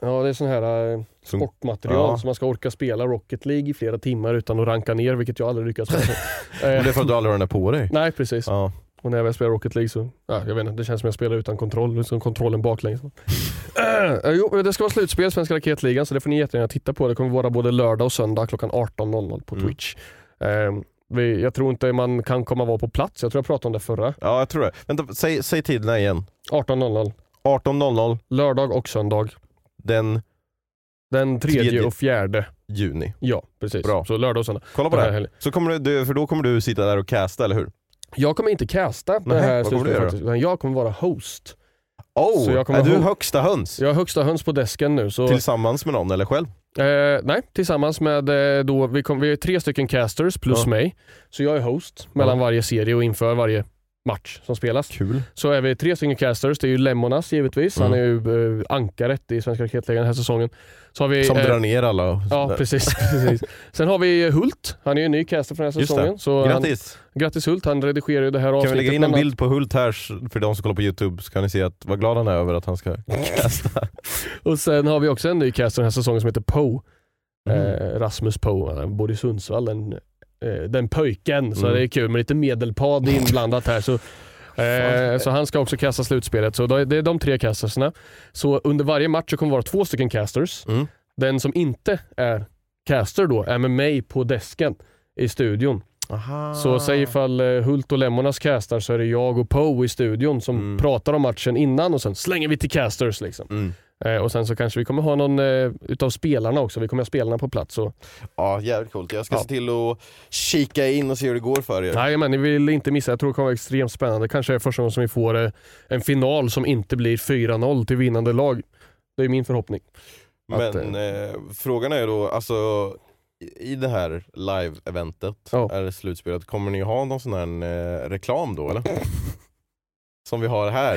Ja, det är sån här eh, Som- sportmaterial Ja. så man ska orka spela Rocket League i flera timmar utan att ranka ner, vilket jag aldrig lyckats med. Men det är för att du aldrig har den där på dig. nej, precis. Ja. Och när jag väl spelar Rocket League så, ja, jag vet inte, det känns som jag spelar utan kontroll, liksom kontrollen baklänges. äh, jo, det ska vara slutspel, Svenska Raketligan, så det får ni jättegärna titta på. Det kommer vara både lördag och söndag klockan 18.00 på Mm. Twitch. Eh, Vi, jag tror inte man kan komma vara på plats. Jag tror jag pratade om det förra. Ja, jag tror det. Vänta, säg, säg tiderna igen. 18.00. 18.00 Lördag och söndag. den Den tredje, Tredje. och fjärde. juni. Ja, precis. Bra. Så lördag och söndag. Kolla på det här här. Så kommer du, för då kommer du sitta där och casta, eller hur? Jag kommer inte casta det Nej, här slutspelet utan jag kommer vara host. Oh, Så jag kommer är du högsta höns? Jag har högsta höns på desken nu. Så, Tillsammans med någon eller själv? eh, nej, tillsammans med eh, då, vi, kom, vi är tre stycken casters plus Ja. mig. Så jag är host mellan Ja. varje serie och inför varje match som spelas. Kul. Så är vi tre stycken casters. Det är ju Lemonas givetvis. Han är Mm. ju eh, ankaret i Svenska Raketligan den här säsongen. Så har vi, Som eh, drar ner alla. Ja, där. precis, precis. Sen har vi Hult. Han är ju en ny caster för den här säsongen. Så Grattis! Han, grattis Hult. Han redigerar ju det här Kan vi avsnittet. lägga in en bild på Hult här för de som kollar på Youtube så kan ni se att vad glad han är över att han ska casta. Och sen har vi också en ny caster den här säsongen som heter Poe. Mm. Eh, Rasmus Poe. Han bor i Sundsvall. Eh, den pöjken. Så Mm. det är kul med lite medelpad inblandat här. Så, eh, så han ska också kasta slutspelet. Så det är de tre casterserna. Så under varje match så kommer det vara två stycken casters. Mm. Den som inte är caster då är med mig på desken i studion. Aha. Så säg ifall eh, Hult och Lemonas castar så är det jag och Poe i studion som Mm. pratar om matchen innan och sen slänger vi till casters. Liksom. Eh, och sen så kanske vi kommer ha någon eh, utav spelarna också. Vi kommer ha spelarna på plats. Så. Ja, jävligt coolt. Jag ska Ja. se till att kika in och se hur det går för er. Nej men ni vill inte missa. Jag tror det kommer vara extremt spännande. Kanske är första gången som vi får eh, en final som inte blir 4-0 till vinnande lag. Det är min förhoppning. att, Men eh, frågan är då, alltså i- det här live-eventet, Ja. eller slutspelet, kommer ni ha någon sån här reklam då eller? Som vi har här.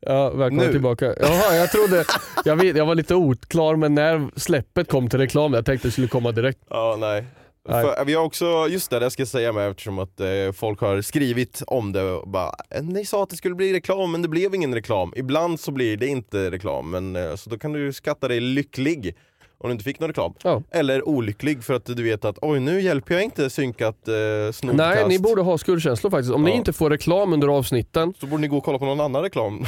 Ja, välkommen Nu. tillbaka. Jaha, jag trodde, jag, vet, jag var lite oklar men när släppet kom till reklam, jag tänkte det skulle komma direkt. Ja, nej. Nej. För, vi har också, just det, det ska jag säga med eftersom att eh, folk har skrivit om det och bara "Eh, Ni sa att det skulle bli reklam men det blev ingen reklam. Ibland så blir det inte reklam men eh, så då kan du skatta dig lycklig om du inte fick någon reklam. Ja. Eller olycklig för att du vet att oj nu hjälper jag inte synkat eh, snodcast. Nej, ni borde ha skuldkänslor faktiskt. Om ni Ja. inte får reklam under avsnitten, Så borde ni gå och kolla på någon annan reklam.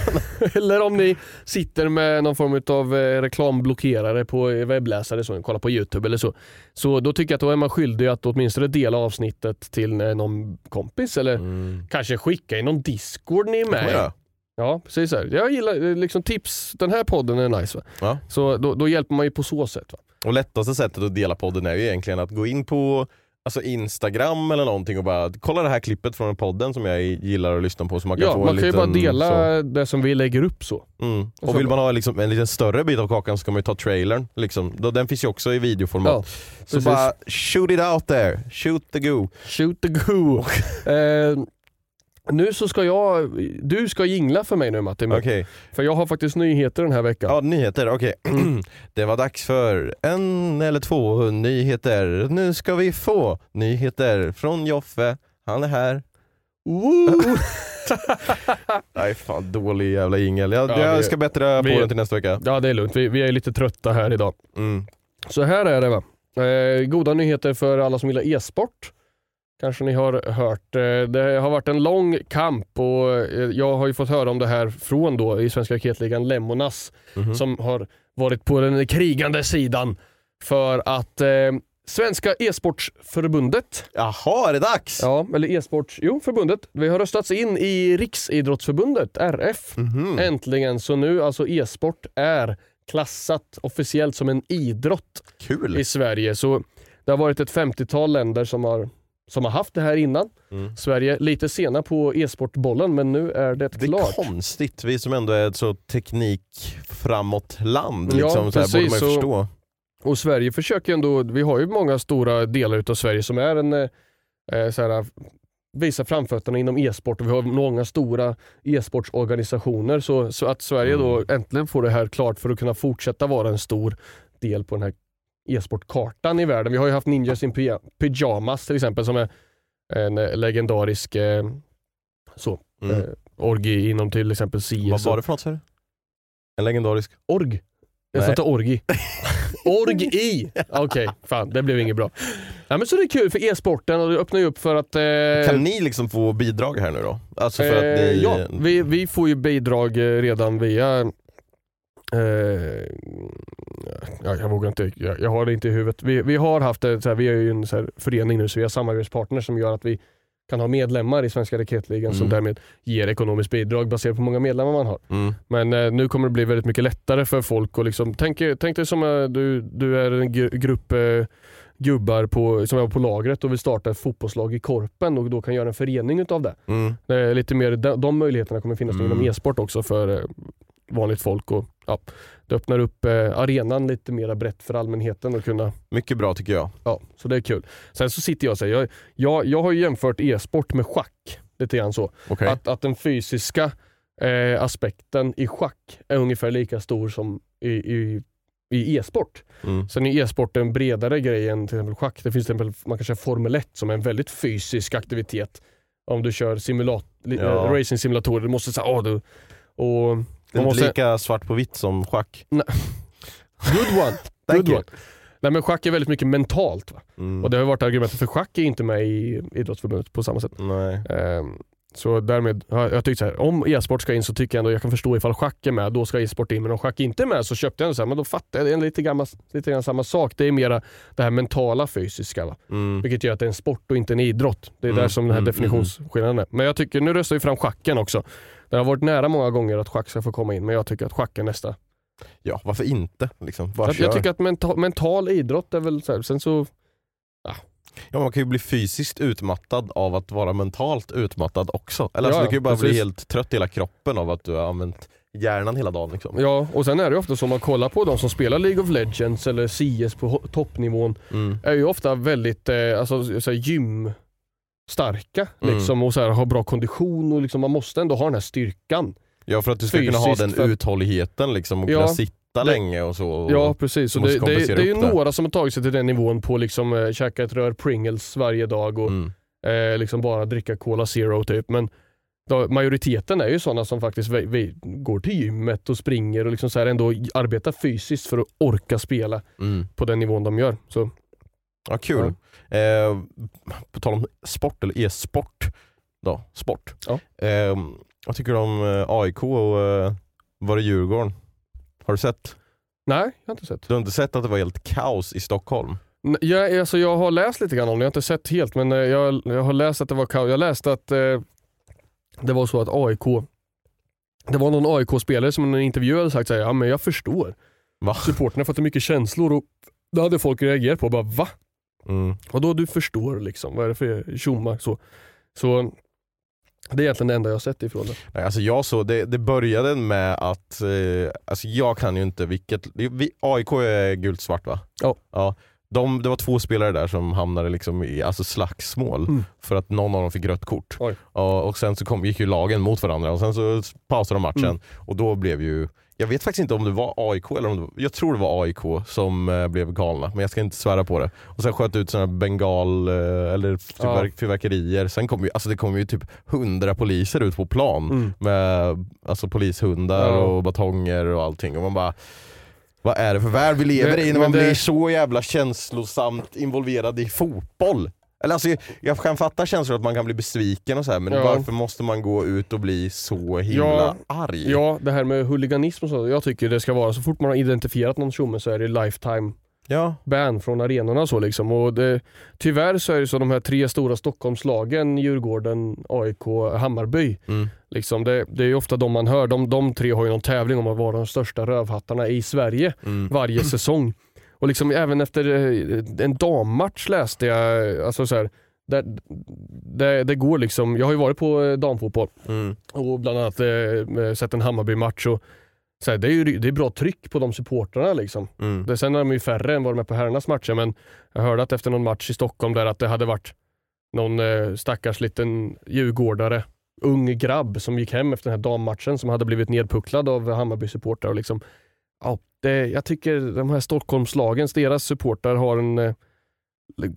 eller om ni sitter med någon form av eh, reklamblockerare på eh, webbläsare, så, kolla på YouTube eller så. Så då tycker jag att då är man skyldig att åtminstone dela avsnittet till eh, någon kompis eller kanske skicka i någon discord ni är med. Ja. Precis. Så här. Jag gillar eh, liksom tips. Den här podden är nice. Va? Ja. Så då, då hjälper man ju på så sätt. Va? Och lättaste sättet att dela podden är ju egentligen att gå in på alltså Instagram eller någonting och bara kolla det här klippet från podden som jag gillar att lyssna på så man kan Ja, få man kan ju bara liten, dela så. det som vi lägger upp så. Mm. så Och vill man ha liksom en lite större bit av kakan så kan man ju ta trailern. Liksom. Den finns ju också i videoformat. Ja, så precis. bara shoot it out there, shoot the go. Shoot the goo. eh, nu så ska jag, du ska jingla för mig nu Martin. Okej, För jag har faktiskt nyheter den här veckan. ja nyheter, okej. det var dags för en eller två nyheter. Nu ska vi få nyheter från Joffe. Han är här. Woo! Nej fan, dålig jävla jingel. Jag, Ja, jag vi- ska bättra vi- på den till nästa vecka. ja det är lugnt, vi, vi är lite trötta här idag. Mm. Så här är det va. Eh, goda nyheter för alla som gillar e-sport. Kanske ni har hört. Eh, det har varit en lång kamp och eh, jag har ju fått höra om det här från då i Svenska raketligan Lemonas Mhm. som har varit på den krigande sidan för att eh, Svenska e-sportsförbundet, Jaha, är det dags? ja, eller e-sports, jo förbundet, vi har röstats in i Riksidrottsförbundet, RF. Mhm. Äntligen, så nu alltså e-sport är klassat officiellt som en idrott Kul! i Sverige. Så det har varit ett 50-tal länder som har, som har haft det här innan. Mm. Sverige lite sena på e-sportbollen men nu är det, Det är klart. konstigt, vi som ändå är ett så teknikframåt land. Ja, Liksom, så här, borde man ju förstå. Och Sverige försöker ändå, vi har ju många stora delar utav Sverige som är en eh, eh, så här, visa framfötterna inom e-sport och vi har många stora e-sportsorganisationer så, så att Sverige Mm. då äntligen får det här klart för att kunna fortsätta vara en stor del på den här e-sportkartan i världen. Vi har ju haft Ninjas in Py- Pyjamas till exempel som är en eh, legendarisk eh, så, Mm. eh, orgi inom till exempel CS. Vad var det för något sa du? En legendarisk? Org? Jag sa inte orgi. Org-i! Okej, fan det blev inget bra. Ja, men så det är kul för e-sporten och det öppnar ju upp för att... Eh, Kan ni liksom få bidrag här nu då? Alltså för att eh, ni... Ja, vi, vi får ju bidrag eh, redan via... Eh, ja, jag vågar inte, jag, jag har det inte i huvudet. Vi, vi har haft det, så här, vi är ju en så här, förening nu så vi har samarbetspartners som gör att vi kan ha medlemmar i Svenska Raketligan som Mm. därmed ger ekonomiskt bidrag baserat på hur många medlemmar man har. Mm. Men eh, nu kommer det bli väldigt mycket lättare för folk att liksom, tänk, tänk dig som eh, du, du är en gru- grupp eh, gubbar på, som är på lagret och vill starta ett fotbollslag i Korpen och då kan göra en förening utav det. Mm. Eh, lite mer, de, de möjligheterna kommer finnas Mm. inom e-sport också för eh, vanligt folk. Och, ja, det öppnar upp eh, arenan lite mer brett för allmänheten att kunna Mycket bra tycker jag. Ja, så det är kul. Sen så sitter jag och säger, jag, jag, jag har ju jämfört e-sport med schack. Lite grann så. Okej. Att, att den fysiska eh, aspekten i schack är ungefär lika stor som i, i, i e-sport. Mm. Sen är e-sport en bredare grej än till exempel schack. Det finns till exempel, man kan köra Formel 1 som är en väldigt fysisk aktivitet. Om du kör simulat, Ja. eh, racing-simulatorer, du måste säga, åh du... Och Det är man inte måste- lika svart på vitt som schack. Good one! Thank Good you. one. Nej men schack är väldigt mycket mentalt. Va? Mm. Och det har varit argumentet för schack är inte med i idrottsförbundet på samma sätt. Nej. Ehm, så därmed har jag tyckt så här, om e-sport ska in så tycker jag ändå jag kan förstå ifall schack är med, då ska e-sport in. Men om schack inte är med så köpte jag ändå så här, men då fattar jag, det är lite, gammal, lite grann samma sak. Det är mera det här mentala fysiska. Va? Mm. Vilket gör att det är en sport och inte en idrott. Det är Mm, där som den här mm, definitionsskillnaden är. Men jag tycker, nu röstar vi fram schacken också. Det har varit nära många gånger att schack ska få komma in, men jag tycker att schack är nästa. Ja, varför inte? Liksom, bara Jag, tycker att mental, mental idrott är väl så här, sen så Ja, man kan ju bli fysiskt utmattad av att vara mentalt utmattad också. Eller alltså, Ja, du kan ju bara bli precis. helt trött i hela kroppen av att du har använt hjärnan hela dagen. Liksom. Ja, och sen är det ju ofta så man kollar på de som spelar League of Legends eller CS på toppnivån Mm. är ju ofta väldigt eh, alltså, så här, gymstarka Mm. liksom, och så här, har bra kondition och liksom, man måste ändå ha den här styrkan. Ja, för att du ska kunna ha Fysiskt den för- uthålligheten liksom, och Ja, kunna sitta det- länge och så. Och, Ja precis, måste det, det, det är ju några som har tagit sig till den nivån på liksom eh, käka ett rör Pringles varje dag och Mm. eh, liksom bara dricka Cola Zero typ. Men då, majoriteten är ju sådana som faktiskt vi, vi går till gymmet och springer och liksom så här ändå arbetar fysiskt för att orka spela Mm. på den nivån de gör. Så Ja, kul. Eh, på tal om sport, eller e-sport. Då, sport. Ja. Eh, vad tycker du om eh, AIK och eh, var det Djurgården? Har du sett? nej, jag har inte sett. Du har inte sett att det var helt kaos i Stockholm? Jag, alltså jag har läst lite grann om det, jag har inte sett helt men eh, jag, jag har läst att det var kaos. Jag läste att eh, det var så att AIK, det var någon AIK-spelare som i en intervju hade sagt här, ja men jag förstår. Va? Supporterna har fått mycket känslor och det hade folk reagerat på. Bara, Va? Mm. Och då du förstår liksom, vad är det för tjomma? Så, så det är egentligen det enda jag sett ifrån det. Nej, alltså jag så, det, det började med att, eh, alltså jag kan ju inte vilket, vi, AIK är gult svart va? Ja. ja. De, det var två spelare där som hamnade liksom i alltså slagsmål Mm. för att någon av dem fick rött kort. Oj. Ja, och sen så kom, gick ju lagen mot varandra och sen så pausade de matchen Mm. och då blev ju jag vet faktiskt inte om det var AIK eller om det var, jag tror det var AIK som eh, blev galna men jag ska inte svära på det. Och sen sköt ut sådana bengal eh, eller fyrverk, fyrverkerier. Sen kom ju, alltså det kom ju typ hundra poliser ut på plan Mm. med alltså polishundar Ja. och batonger och allting och man bara vad är det för värld vi lever Det- i när men man det- blir så jävla känslosamt involverad i fotboll? Eller alltså, jag kan fatta känslor att man kan bli besviken och så här, men Ja. varför måste man gå ut och bli så himla Ja, arg? Ja, det här med huliganism och så. Jag tycker det ska vara så fort man har identifierat någon tjomme så är det lifetime Ja, ban från arenorna och så liksom. Och det, tyvärr så är det så de här tre stora Stockholmslagen, Djurgården, AIK, Hammarby. Mm. Liksom det, det är ofta de man hör. De, de tre har ju någon tävling om att vara de största rövhattarna i Sverige Mm. varje säsong. Och liksom även efter eh, en dammatch läste jag, alltså så här, det, det, det går liksom, jag har ju varit på eh, damfotboll Mm. och bland annat eh, sett en Hammarby-match. Och, så här, det, är ju, det är bra tryck på de supportrarna. Liksom. Mm. Det, sen är de ju färre än vad de är på herrarnas matcher, men jag hörde att efter någon match i Stockholm där att det hade varit någon eh, stackars liten djurgårdare, ung grabb som gick hem efter den här dammatchen som hade blivit nedpucklad av Hammarby-supportrar. Och liksom, ja, det, jag tycker de här Stockholmslagens, deras supportrar har en eh,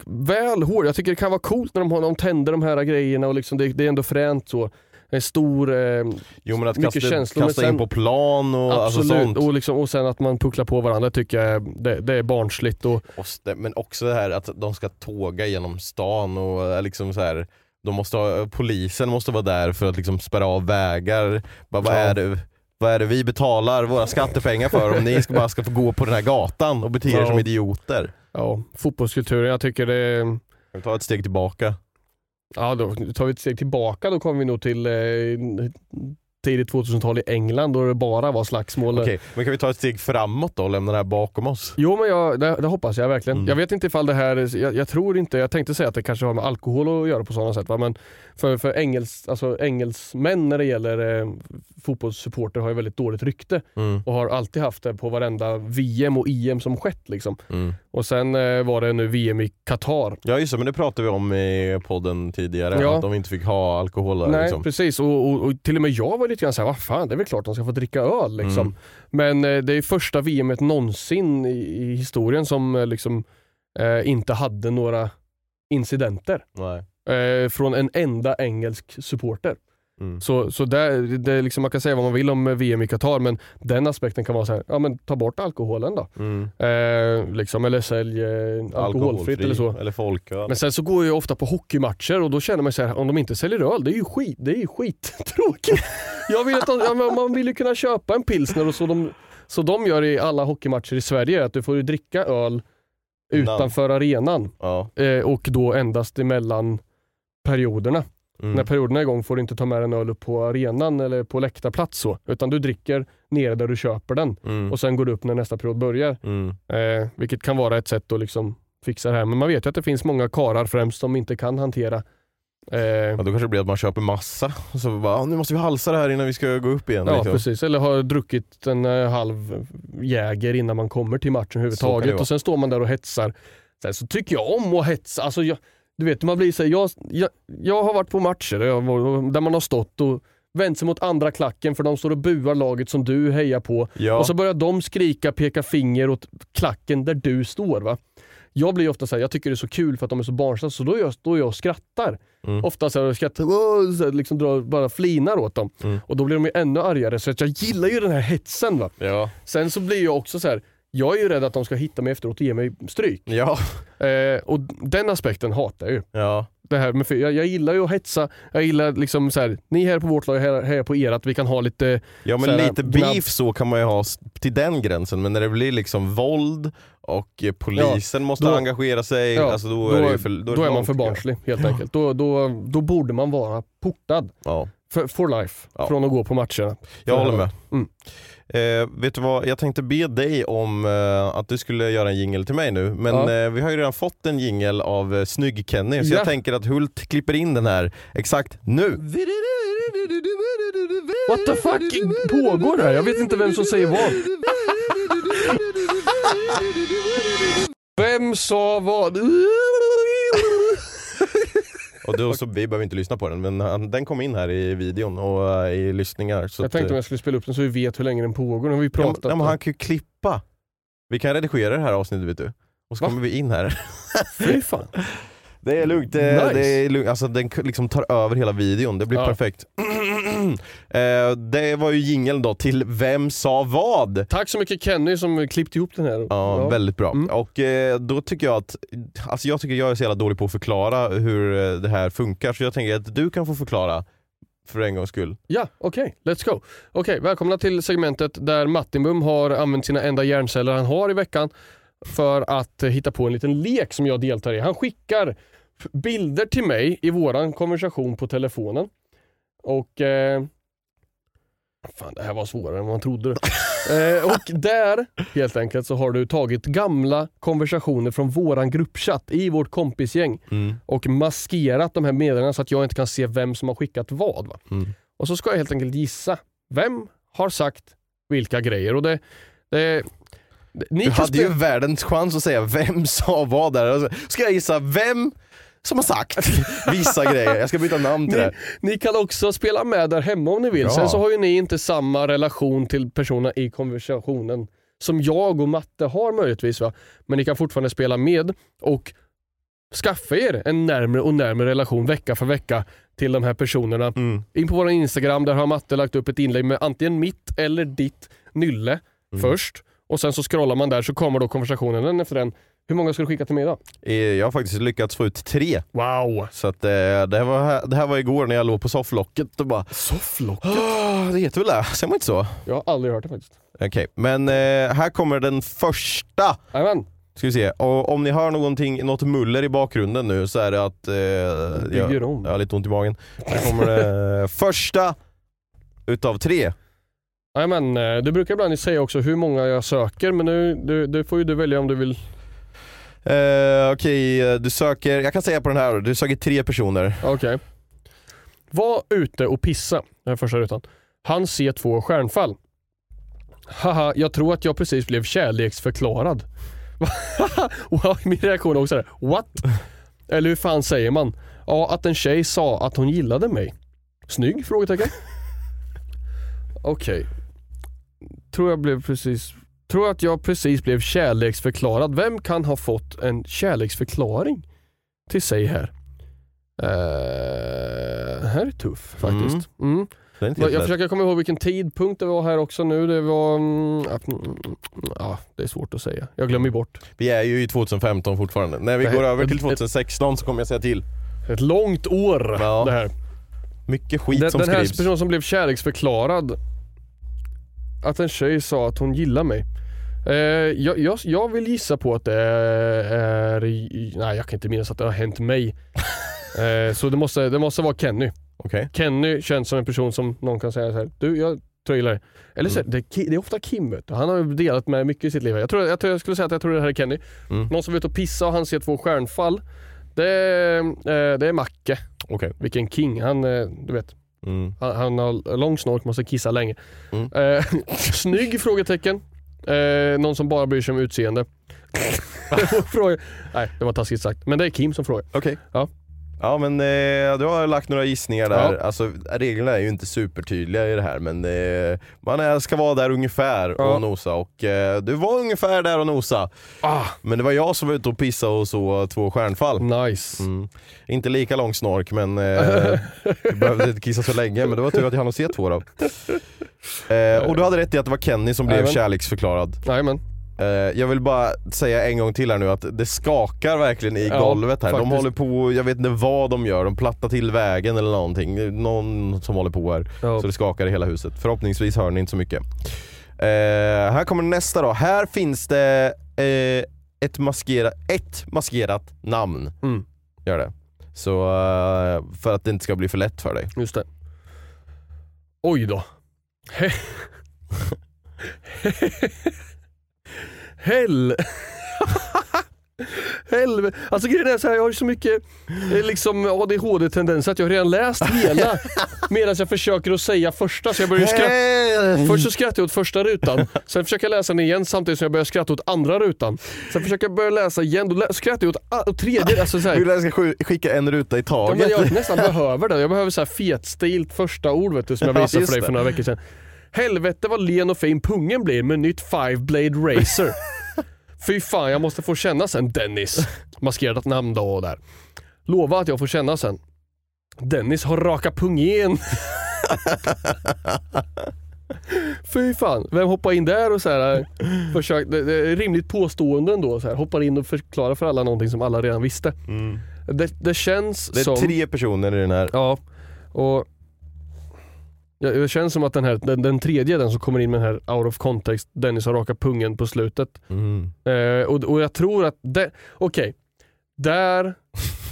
väl hård, jag tycker det kan vara coolt när de, har, de tänder de här grejerna och liksom, det, det är ändå fränt så. En stor, eh, Jo men att Mycket kasta, känslor, kasta sen- in på plan och alltså absolut, sånt. och, liksom, och sen att man pucklar på varandra tycker jag det, det är barnsligt. Och, Och st- Men också det här att de ska tåga genom stan och eh, liksom så här, de måste ha, polisen måste vara där för att liksom spärra av vägar. Bara, vad, Ja. är det, vad är det vi betalar våra skattepengar för om ni ska bara ska få gå på den här gatan och bete er Ja. som idioter? ja, fotbollskulturen, jag tycker det Kan vi ta ett steg tillbaka? Ja, då tar vi ett steg tillbaka. Då kommer vi nog till eh, tidigt 2000-tal i England då det bara var slagsmål. Okej, men kan vi ta ett steg framåt då och lämna det här bakom oss? Jo men jag, det, det hoppas jag verkligen. Mm. Jag vet inte ifall det här, jag, jag tror inte, jag tänkte säga att det kanske har med alkohol att göra på sådana sätt. Va? Men för, för engels, alltså engelsmän när det gäller eh, fotbollssupporter har ju väldigt dåligt rykte Mm. och har alltid haft det på varenda VM och EM som skett. Liksom. Mm. Och sen eh, var det nu VM i Qatar. Ja just det, men det pratade vi om i podden tidigare, Ja. att de inte fick ha alkohol där. Nej liksom. precis och, och, och till och med jag var lite grann såhär, vad fan det är väl klart de ska få dricka öl liksom. Mm. Men eh, det är första VMet någonsin i, i historien som eh, liksom eh, inte hade några incidenter Nej. Eh, från en enda engelsk supporter. Mm. Så, så där, det är liksom, man kan säga vad man vill om VM i Qatar men den aspekten kan vara så här, ja men ta bort alkoholen då. Mm. Eh, liksom, eller sälj eh, alkoholfritt eller så. Eller folköl. Men sen så går jag ofta på hockeymatcher och då känner man så här, om de inte säljer öl, det är ju skit, det är ju skittråkigt. jag vill att de, man vill ju kunna köpa en pilsner och så de, så de gör i alla hockeymatcher i Sverige, att du får dricka öl utanför arenan Ja. eh, och då endast emellan perioderna. Mm. När perioderna är igång får du inte ta med en öl upp på arenan eller på läktarplats så, utan du dricker nere där du köper den Mm. och sen går du upp när nästa period börjar. Mm. Eh, vilket kan vara ett sätt att liksom fixa det här. Men man vet ju att det finns många karar främst som inte kan hantera eh, Ja, då kanske det blir att man köper massa och så bara, "Ah, nu måste vi halsa det här innan vi ska gå upp igen. Ja liksom. precis, eller har druckit en eh, halv jäger innan man kommer till matchen överhuvudtaget och sen står man där och hetsar. Sen så tycker jag om att hetsa. Alltså jag, du vet, man blir så här, jag, jag, jag har varit på matcher där, man har stått och vänt sig mot andra klacken för de står och buar laget som du hejar på. Ja. Och så börjar de skrika, peka finger åt klacken där du står. va. Jag blir ofta så här, jag tycker det är så kul för att de är så barnsliga, så då är jag, då är jag och skrattar. Mm. Ofta så här, skrattar, "Åh", så här, liksom drar, bara flinar åt dem. Mm. Och då blir de ju ännu argare, så att jag gillar ju den här hetsen. Va? Ja. Sen så blir jag också så här, jag är ju rädd att de ska hitta mig efteråt och ge mig stryk. Ja. Eh, och den aspekten hatar jag ju. Ja. Det här med, jag, jag gillar ju att hetsa, jag gillar liksom så här, ni här på vårt lag, här, här på ert, vi kan ha lite Ja men här, lite gnabb- beef så kan man ju ha till den gränsen men när det blir liksom våld och eh, polisen måste då- engagera sig, Ja, alltså då, är det ju för, då, är det är man för barnslig helt enkelt. Då, då, då borde man vara portad Ja, för, for life Ja. från att gå på matcherna. jag håller med. Mm. Eh, vet du vad, jag tänkte be dig om eh, att du skulle göra en jingle till mig nu, men Ja. eh, vi har ju redan fått en jingle av eh, Snygg-Kenny, så Ja. jag tänker att Hult klipper in den här exakt nu. What the fuck pågår här? Jag vet inte vem som säger vad. Vem sa vad? Och då, så, vi behöver inte lyssna på den, men han, den kom in här i videon och eh, i lyssningar. Så Jag att, tänkte om eh, jag skulle spela upp den så vi vet hur länge den pågår. Nu har vi pratat. ja, men han kan ju klippa. Vi kan redigera det här avsnittet vet du. Och så Va? kommer vi in här. Fy fan. Det är lugnt, det, Nice. det är lugnt. Alltså, den liksom tar över hela videon, det blir Ja. perfekt. eh, det var ju jingeln då till Vem sa vad? Tack så mycket Kenny som klippt ihop den här. Ja, väldigt bra. Mm. Och eh, då tycker jag att, alltså jag tycker jag är så jävla dålig på att förklara hur eh, det här funkar, så jag tänker att du kan få förklara för en gångs skull. Ja, okej. Let's go. Okej, välkomna till segmentet där Mattinbum har använt sina enda hjärnceller han har i veckan för att eh, hitta på en liten lek som jag deltar i. Han skickar bilder till mig i våran konversation på telefonen. Och eh, Fan det här var svårare än man trodde. eh, och där helt enkelt så har du tagit gamla konversationer från våran gruppchatt i vårt kompisgäng Mm. och maskerat de här meddelandena så att jag inte kan se vem som har skickat vad. Va? Mm. Och så ska jag helt enkelt gissa. Vem har sagt vilka grejer? Och det, det, ni Du hade ju världens chans att säga vem sa vad där. Alltså, Ska jag gissa vem som har sagt vissa grejer? Jag ska byta namn till Ni, det. ni kan också spela med där hemma om ni vill. Ja. Sen så har ju ni inte samma relation till personerna i konversationen som jag och Matte har möjligtvis. Va? Men ni kan fortfarande spela med och skaffa er en närmare och närmare relation vecka för vecka till de här personerna. Mm. In på vår Instagram, där har Matte lagt upp ett inlägg med antingen mitt eller ditt nylle Mm. först. Och sen så scrollar man där så kommer då konversationen den efter den. Hur många ska du skicka till mig då? Eh, Jag har faktiskt lyckats få ut tre. Wow! Så att, eh, det, här var, det här var igår när jag låg på sofflocket och bara Sofflock? "Åh, Det heter väl det? Säger man inte så? Jag har aldrig hört det faktiskt. Okej, men eh, här kommer den första. Jajamän. Ska vi se. Och om ni hör någonting, något muller i bakgrunden nu så är det att eh, bygger jag, om. jag har lite ont i magen. Här kommer det första utav tre. Jajamän, eh, du brukar ibland säga också hur många jag söker men nu, du, du får ju du välja om du vill. Eh, Okej, eh, du söker, jag kan säga på den här, du söker tre personer. Okej. Var ute och pissa. Den första rutan. Han ser två stjärnfall. Haha, jag tror att jag precis blev kärleksförklarad. wow, min reaktion är också där. What? Eller hur fan säger man? Ja, att en tjej sa att hon gillade mig. Snygg? Frågetecken. Okej. Tror jag blev precis... Tror att jag precis blev kärleksförklarad. Vem kan ha fått en kärleksförklaring till sig här? Uh, här är tuff faktiskt. Mm. Inte Jag, försöker komma ihåg vilken tidpunkt det var här också nu. Det var... mm, mm, Ja, det är svårt att säga. Jag glömmer bort. Vi är ju i 2015 fortfarande. När vi här- går över till ett- 2016 så kommer jag säga till. Ett långt år Ja. det här. Mycket skit Den, som den här skrivs. personen som blev kärleksförklarad. Att en tjej sa att hon gillar mig. Eh, jag, jag, jag vill gissa på att det är... Nej, jag kan inte minnas att det har hänt mig. eh, så det måste, det måste vara Kenny. Okej. Kenny känns som en person som någon kan säga så här. Du, jag tror jag gillar dig. Eller så, Mm. det, det är ofta Kim vet du. Han har delat med mycket i sitt liv. Jag, tror, jag, jag skulle säga att jag tror det här är Kenny. Mm. Någon som är ute och pissa och han ser två stjärnfall. Det, är, eh, det är Macke. Okej. Vilken king. Han, eh, du vet. Mm. Han, han har lång snork, måste kissa länge. Mm. Eh, snygg? Frågetecken. Eh, någon som bara bryr sig om utseende. Fråga. Nej, det var taskigt sagt. Men det är Kim som frågar. Okej. Ja. Ja men eh, du har lagt några gissningar där. Ja. Alltså, reglerna är ju inte supertydliga i det här men eh, man är, ska vara där ungefär Ja. och nosa och eh, du var ungefär där och nosa. Ah, Men det var jag som var ute och pissade och så två stjärnfall. nice. Mm. Inte lika lång snork men eh, du behövde inte kissa så länge men det var tur att jag hann se två då. Eh, och du hade rätt i att det var Kenny som blev Jajamän. kärleksförklarad. Jajamän. Eh, jag vill bara säga en gång till här nu att det skakar verkligen i Ja, golvet här. De faktiskt. håller på, jag vet inte vad de gör, de plattar till vägen eller någonting. Någon som håller på här. Ja. Så det skakar i hela huset. Förhoppningsvis hör ni inte så mycket. Eh, här kommer nästa då. Här finns det eh, ett, maskerat, ett maskerat namn. Mm. Gör det. Så eh, för att det inte ska bli för lätt för dig. Just det. Oj då. He- Hell... Helvete. Alltså grejen är så här, jag har så mycket eh, liksom ADHD-tendenser att jag har redan läst hela medan jag försöker att säga första. Så jag börjar skratta. Först så skrattar jag åt första rutan, sen försöker jag läsa den igen samtidigt som jag börjar skratta åt andra rutan. Sen försöker jag börja läsa igen, då lä- skrattar jag åt, åt tredje. Alltså så här, Vill jag ska skicka en ruta i Ja, taget? men jag nästan behöver det. Jag behöver så här fetstilt första ord vet du, som jag Ja, visade just för dig för några veckor sedan. Helvete vad len och fin pungen blir med nytt Five Blade Racer. Fy fan, jag måste få känna sen Dennis. Maskerat namn då och där. Lova att jag får känna sen. Dennis har raka pungen. Fy fan, vem hoppar in där och så här, försök, det, det är rimligt påstående ändå. Så här, hoppar in och förklarar för alla någonting som alla redan visste. Det, det känns Det är som... tre personer i den här. Ja, och Jag, det känns som att den, här, den, den tredje, den som kommer in med den här out of context, Dennis har raka pungen på slutet. Mm. Eh, och, och jag tror att, okej, där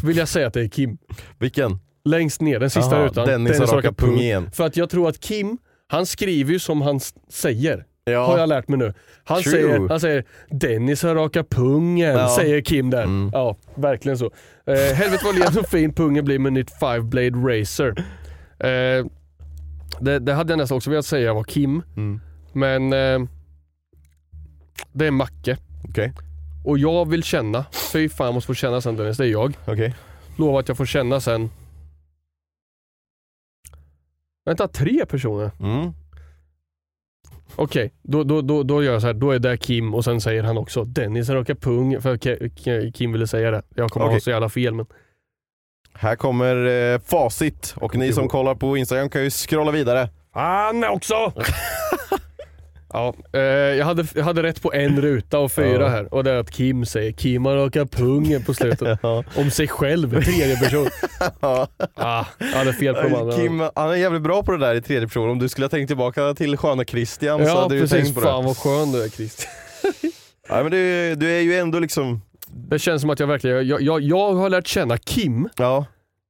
vill jag säga att det är Kim. Vilken? Längst ner, den sista Aha, rutan. Dennis har raka pung igen. För att jag tror att Kim, han skriver ju som han säger. Ja. Har jag lärt mig nu. Han True. säger, han säger Dennis har raka pungen, Ja. säger Kim där. Mm. Ja, verkligen så. Eh, helvete vad len och fin pungen blir med nytt Five Blade Racer. Eh, det, det hade jag nästan också velat säga var Kim, Mm. men eh, det är Macke. Okej, Och jag vill känna, fy fan jag måste få känna sen Dennis, det är jag. okej. Lovar att jag får känna sen. Vänta, tre personer? Mm. Okej, då, då, då, då gör jag så här. då är det Kim och sen säger han också Dennis råkar pung, för Ke- Ke- Kim ville säga det. Jag kommer Okej. ha så jävla fel men Här kommer eh, facit och ni som kollar på Instagram kan ju scrolla vidare. Fan också! ja, eh, jag, hade, jag hade rätt på en ruta och fyra Ja. här och det är att Kim säger Kim har råkat pungen på slutet. Om sig själv, tredje person. Ja. Ah, jag hade fel på de andra. Kim, han är jävligt bra på det där i tredje person. Om du skulle ha tänkt tillbaka till sköna Christian så Ja hade du precis, tänkt på fan det. vad skön du är Christian. Ja, men du, du är ju ändå liksom, Det känns som att jag verkligen, jag, jag, jag har lärt känna Kim. ja.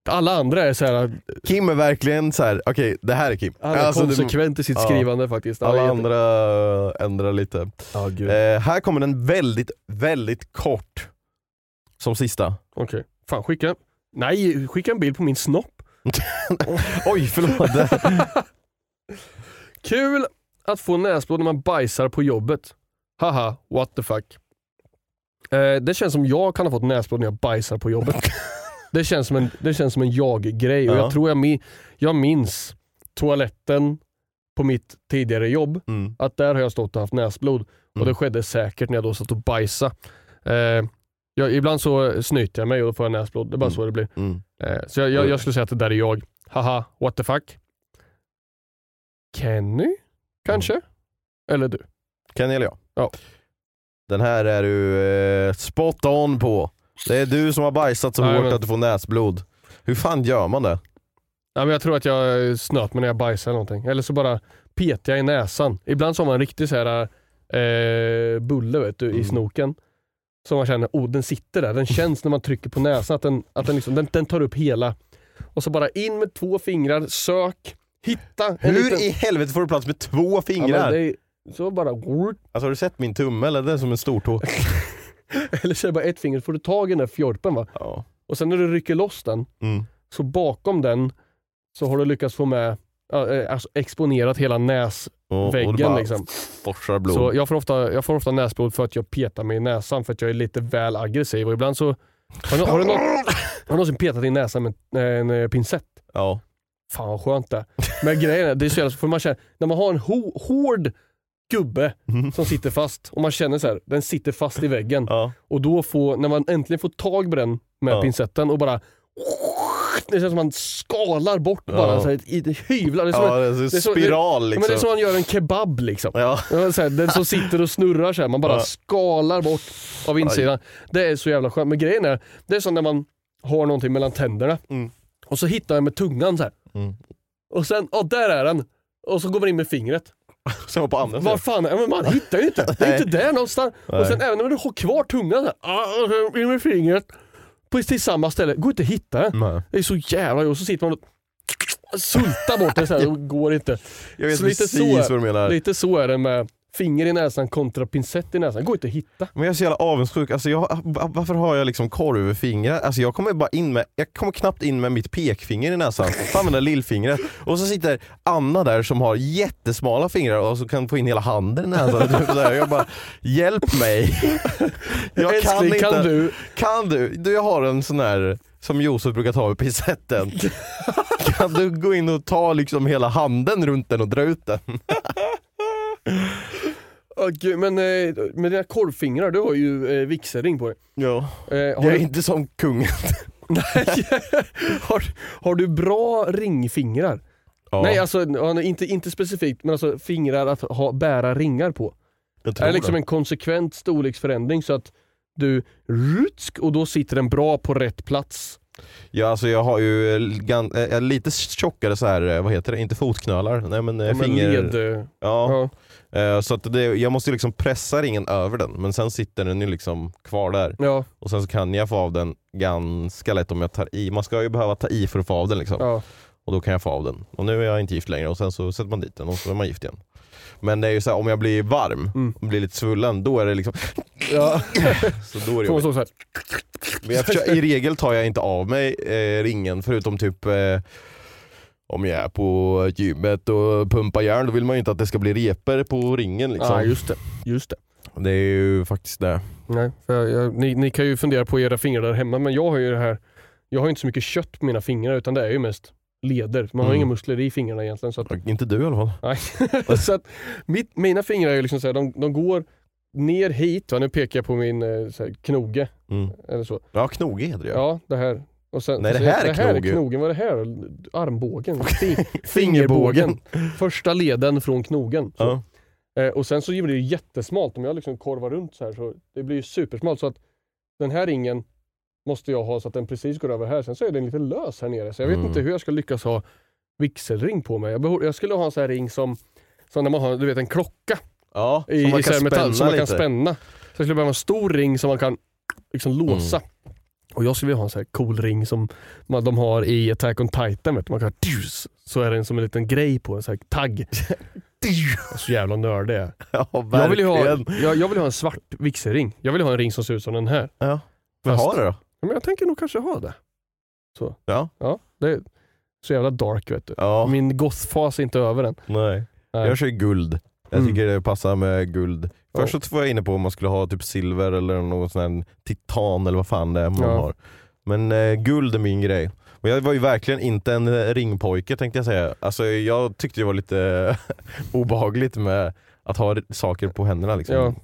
Alla andra är så här, Kim är verkligen så här. okej det här är Kim. han är Alltså, konsekvent i sitt ja. skrivande faktiskt. Alla jätte- andra ändrar lite. Gud. Eh, här kommer den väldigt, väldigt kort. Som sista. Okej. Fan skicka, nej skicka en bild på min snopp. Oj förlåt. Kul att få näsblod när man bajsar på jobbet. Haha, what the fuck. Eh, det känns som jag kan ha fått näsblod när jag bajsar på jobbet. det, känns som en, det känns som en jag-grej och Ja. jag tror jag, mi- jag minns toaletten på mitt tidigare jobb. Mm. Att där har jag stått och haft näsblod. Och Mm. det skedde säkert när jag då satt och bajsade. Eh, jag, ibland så snyter jag mig och då får jag näsblod. Det är bara Mm. så det blir. Mm. Eh, så jag, jag, jag skulle säga att det där är jag. Haha, what the fuck. Kenny? Kanske? Eller du? Kenny eller jag? Ja. Den här är du eh, spot on på. Det är du som har bajsat så Nej, hårt men- att du får näsblod. Hur fan gör man det? Ja, men jag tror att jag snöt mig när jag bajsade eller någonting. Eller så bara petar jag i näsan. Ibland så har man en riktig så här, eh, bulle vet du, i Mm. snoken. Så man känner, oh den sitter där. Den känns när man trycker på näsan att den, att den, liksom, den, den tar upp hela. Och så bara in med två fingrar, sök, hitta. en Hur liten- i helvete får du plats med två Ja, men fingrar? det är, så bara, Alltså har du sett min tumme eller? Det är som en stortå. eller så är det bara ett finger så får du tag i den där fjorpen va. ja. Och sen när du rycker loss den, Mm. så bakom den så har du lyckats få med, eh, alltså exponerat hela näs Och, och liksom. forsar blod. Så jag får, ofta, jag får ofta näsblod för att jag petar mig i näsan för att jag är lite väl aggressiv och ibland så... Har du, har du, någon, har du någonsin petat i näsan med en, en, pincett? Ja. Fan vad skönt det Men grejen är, det är så jävla, för man känner, när man har en ho, hård gubbe Mm. som sitter fast och man känner så här, den sitter fast i väggen ja. och då får, när man äntligen får tag på den med Ja. pincetten och bara det känns som man skalar bort Ja. bara så här, i det hyvlar. Det är som, Ja, en- det är det så- spiral ja, liksom. men det är som man gör en kebab liksom. Ja. Så här, den som sitter och snurrar så här, man bara Ja. skalar bort av insidan. Det är så jävla skönt. Men grejen är, det är som när man har någonting mellan tänderna Mm. och så hittar jag med tungan så. Mm. Och sen, ja där är den. Och så går man in med fingret. Så på andra Var sidan. fan är men Man hittar ju inte. Det är inte där någonstans. Nej. Och sen även när du har kvar tungan så här, ah, in med fingret. På till samma ställe. Går inte att hitta den. Nej. Det är så jävla Och så sitter man och sultar bort det så här. Det går inte. Jag vet Så lite precis så- vad du menar. Lite så är det med finger i näsan kontra pincett i näsan. Går inte att hitta. Men jag är så jävla avundsjuk. Alltså jag, varför har jag liksom korvfingrar? Alltså jag kommer bara in med, jag kommer knappt in med mitt pekfinger i näsan. Får använda lillfingret. Och så sitter Anna där som har jättesmala fingrar och så kan få in hela handen i näsan. Typ så. Jag bara, hjälp mig. Jag kan Älskling, inte. kan du? Kan du? Du jag har en sån här som Josef brukar ta med pincetten. kan du gå in och ta liksom hela handen runt den och dra ut den? Åh, gud, men eh, med dina korvfingrar, du har ju eh, vigselring på dig. Ja. Eh, Jag är du, inte som kungen. har, har du bra ringfingrar? Ja, Nej alltså nej, inte, inte specifikt, men alltså fingrar att ha, bära ringar på. jag Är det liksom det. en konsekvent storleksförändring så att du rutsk och då sitter den bra på rätt plats Ja alltså jag har ju eh, gan, eh, lite tjockare så här, eh, vad heter det, inte fotknölar, nej men, eh, men finger... led, eh, Ja, ja. Eh, så att det, jag måste liksom pressa ringen över den, men sen sitter den ju liksom kvar där. Ja, Och sen så kan jag få av den ganska lätt om jag tar i. Man ska ju behöva ta i för att få av den liksom. ja. Och då kan jag få av den. Och nu är jag inte gift längre och sen så sätter man dit den och så är man gift igen. Men det är ju så här, om jag blir varm Mm. och blir lite svullen, då är det liksom... ja. Så då är det så här. Men försöker, I regel tar jag inte av mig eh, ringen förutom typ eh, om jag är på gymmet och pumpar järn, då vill man ju inte att det ska bli reper på ringen. Liksom. Ja, just det. Just det. Det är ju faktiskt det. Nej, för jag, jag, ni, ni kan ju fundera på era fingrar där hemma, men jag har ju det här, jag har inte så mycket kött på mina fingrar utan det är ju mest leder. Man har Mm. inga muskler i fingrarna egentligen. Så att, Inte du i alla fall. nej. så att mitt, mina fingrar är liksom så här, de, de går ner hit, va? nu pekar jag på min eh, så här, knoge. Mm. Eller så. Ja, knoge heter det Ja, det här. Och sen, Nej, det så här är det här knoge. är knogen. Vad är det här? Armbågen? Fi- Fingerbågen. Första leden från knogen. Ja. Eh, och sen så blir det ju jättesmalt om jag liksom korvar runt så här. Så det blir ju supersmalt. Så att den här ringen måste jag ha så att den precis går över här. Sen så är den lite lös här nere. Så jag vet Mm. inte hur jag ska lyckas ha vigselring på mig. Jag, behov, jag skulle ha en sån här ring som, som när man har du vet, en klocka Ja, i, som man i kan här metall spänna som man kan spänna. Så jag skulle behöva en stor ring som man kan liksom låsa. Mm. Och jag skulle vilja ha en sån här cool ring som man, de har i Attack on Titan. Vet du. Man kan, så är det en som en liten grej på en sån här tagg. Så jävla nördig jag. Ja, jag vill, ju ha, verkligen. jag, jag vill ha en svart vigselring. Jag vill ha en ring som ser ut som den här. Ja. Vad Fast- har du då? Men jag tänker nog kanske ha det. Så. Ja. Ja, det är så jävla dark vet du. Ja, Min gothfas är inte över än. nej. Nej. Jag kör guld. Jag Mm. tycker det passar med guld. Ja. Först så var jag inne på om man skulle ha typ silver eller någon sån titan eller vad fan det är man Ja. har. Men eh, guld är min grej. Och jag var ju verkligen inte en eh, ringpojke tänkte jag säga. Alltså, jag tyckte det var lite obehagligt med att ha saker på händerna. Liksom.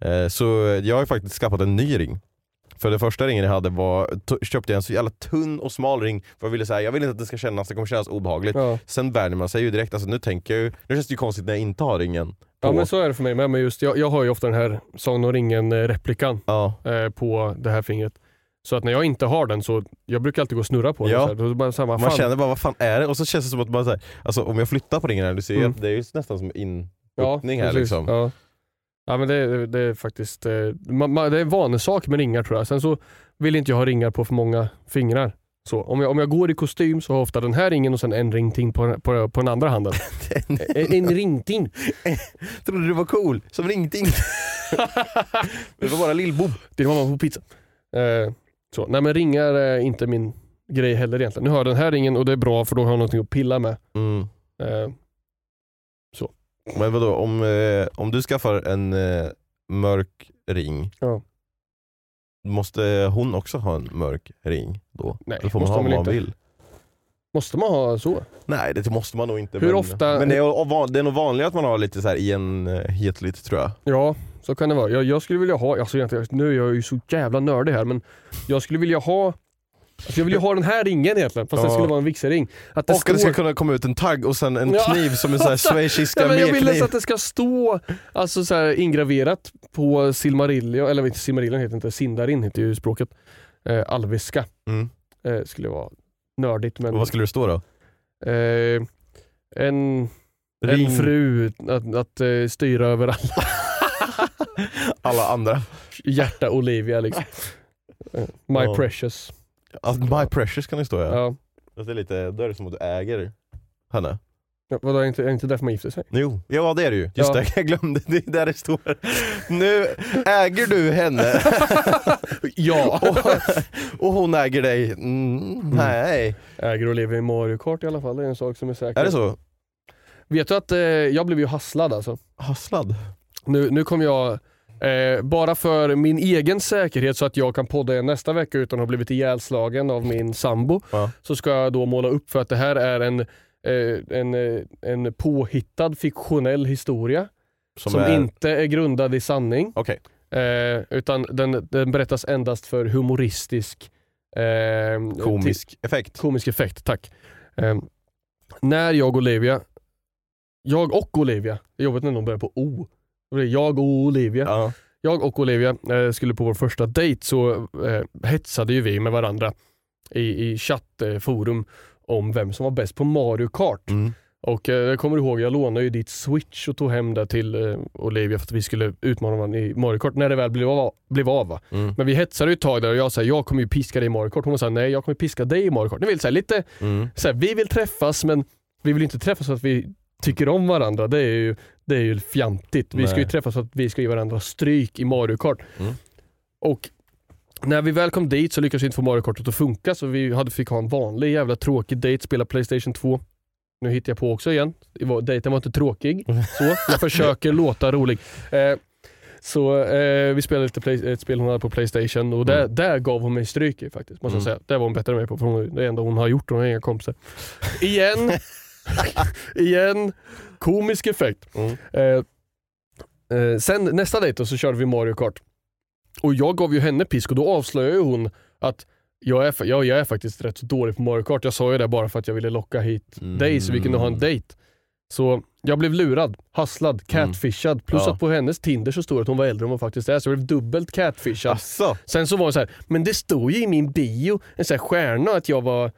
Eh, så jag har faktiskt skaffat en ny ring. För den första ringen jag hade var, köpte jag en så jävla tunn och smal ring för jag ville säga, jag vill inte att det ska kännas, det kommer kännas obehagligt. Ja. Sen värjer man sig ju direkt, alltså nu tänker jag ju, nu känns det ju konstigt när jag inte har ringen. På. ja men så är det för mig med. Men just, jag, jag har ju ofta den här Sagan om ringen-replikan ja. eh, på det här fingret. Så att när jag inte har den så, jag brukar alltid gå och snurra på den. Ja. Så här, då bara, så här, Man fan? känner bara, vad fan är det? Och så känns det som att man så här, alltså om jag flyttar på ringen här, du ser Mm. att det är ju nästan som in ja, här precis. liksom. Ja. ja men det, är- det är faktiskt, eh, man, man, det är en vanesak med ringar tror jag. Sen så vill inte jag ha ringar på för många fingrar. Så, om, jag, om jag går i kostym så har jag ofta den här ringen och sen en ring till på, på, på den andra handen. en, en ring till. Trodde du var cool, som ringting. det var bara Lill-Bob. Det var man på pizza. Eh, så. Nej men ringar är inte min grej heller egentligen. Nu har jag den här ringen och det är bra för då har jag någonting att pilla med. Mm. Eh, Men vadå, om, eh, om du skaffar en eh, mörk ring, Ja. Måste hon också ha en mörk ring då? Nej, Eller får man ha vad man vill? måste man ha så? Nej det måste man nog inte. Hur men, ofta- Men det är, det är nog vanligt att man har lite så här enhetligt tror jag. Ja, så kan det vara. Jag, jag skulle vilja ha, alltså nu är jag ju så jävla nördig här men jag skulle vilja ha alltså jag vill ju ha den här ringen egentligen fast Ja. skulle vara en vigselring. Att det Och att det ska står- kunna komma ut en tagg och sen en Ja. kniv som en sån här schweiziska men jag vill nästan att det ska stå alltså, så här, ingraverat på Silmarillion, eller inte Silmarillion heter inte, Sindarin heter ju språket. Eh, alviska Mm. eh, skulle vara nördigt men Och vad skulle det stå då? eh, en, Ring en fru att, att eh, styra över alla. alla andra. Hjärta Olivia liksom. Eh, My Ja. precious. Alltså, My precious kan det stå ja. Ja. Det är lite, då är det som att du äger henne. Ja, vadå, är inte, är inte därför man gifter sig? Jo, ja det är det ju. Just Ja. det, jag glömde. Det är där det står. Nu äger du henne Ja! och, och hon äger dig. Mm, nej. Äger Olivia i Mario Kart i alla fall, det är en sak som är säker. Är det så? Vet du att eh, jag blev ju hasslad alltså. Hasslad? Nu, nu kommer jag, eh, bara för min egen säkerhet så att jag kan podda igen nästa vecka utan att ha blivit ihjälslagen av min sambo, Ja. så ska jag då måla upp för att det här är en, eh, en, eh, en påhittad fiktionell historia som, är... inte är grundad i sanning. Okej. Eh, utan den, den berättas endast för humoristisk eh, Komisk effekt. komisk effekt. Tack. Eh, när jag och Olivia, jag och Olivia, det är jobbigt när någon börjar på O. Jag och Olivia. Ja. Jag och Olivia eh, skulle på vår första dejt så eh, hetsade ju vi med varandra i, i chattforum om vem som var bäst på Mario Kart. Mm. Och eh, jag kommer ihåg, jag lånade ju ditt switch och tog hem det till Olivia för att vi skulle utmana varandra i Mario Kart när det väl blev av. Blev av? Mm. Men vi hetsade ju ett tag där och jag sa jag kommer ju piska dig i Mario Kart. Hon sa nej jag kommer piska dig i Mario Kart. Ni vill säga lite, Mm. så här, vi vill träffas men vi vill inte träffas för att vi tycker om varandra. Det är ju, det är ju fjantigt. Vi ska ju Nej. träffas för att vi ska ge varandra stryk i Mario Kart. Mm. Och när vi väl kom dit så lyckades vi inte få Mario Kartet att funka så vi hade, fick ha en vanlig jävla tråkig date, spela Playstation 2. Nu hittar jag på också igen. Dejten var inte tråkig. Så, jag försöker låta rolig. Eh, så eh, vi spelade lite play, ett spel hon hade på Playstation och där, Mm. där gav hon mig stryk faktiskt. Måste Mm. säga. Det var hon bättre än mig på för hon, det enda hon har gjort. Hon har inga kompisar. Igen, igen, komisk effekt. Mm. Eh, eh, sen nästa dejt så körde vi Mario Kart. Och jag gav ju henne pisk och då avslöjade hon att jag är, fa- ja, jag är faktiskt rätt så dålig på Mario Kart. Jag sa ju det bara för att jag ville locka hit Mm. dig så vi kunde ha en dejt. Så jag blev lurad, hasslad, catfishad. Plus Ja. att på hennes Tinder så stod det att hon var äldre än vad hon faktiskt är. Så jag blev dubbelt catfishad. Asså? Sen så var det så här, men det står ju i min bio, en sån här stjärna att jag var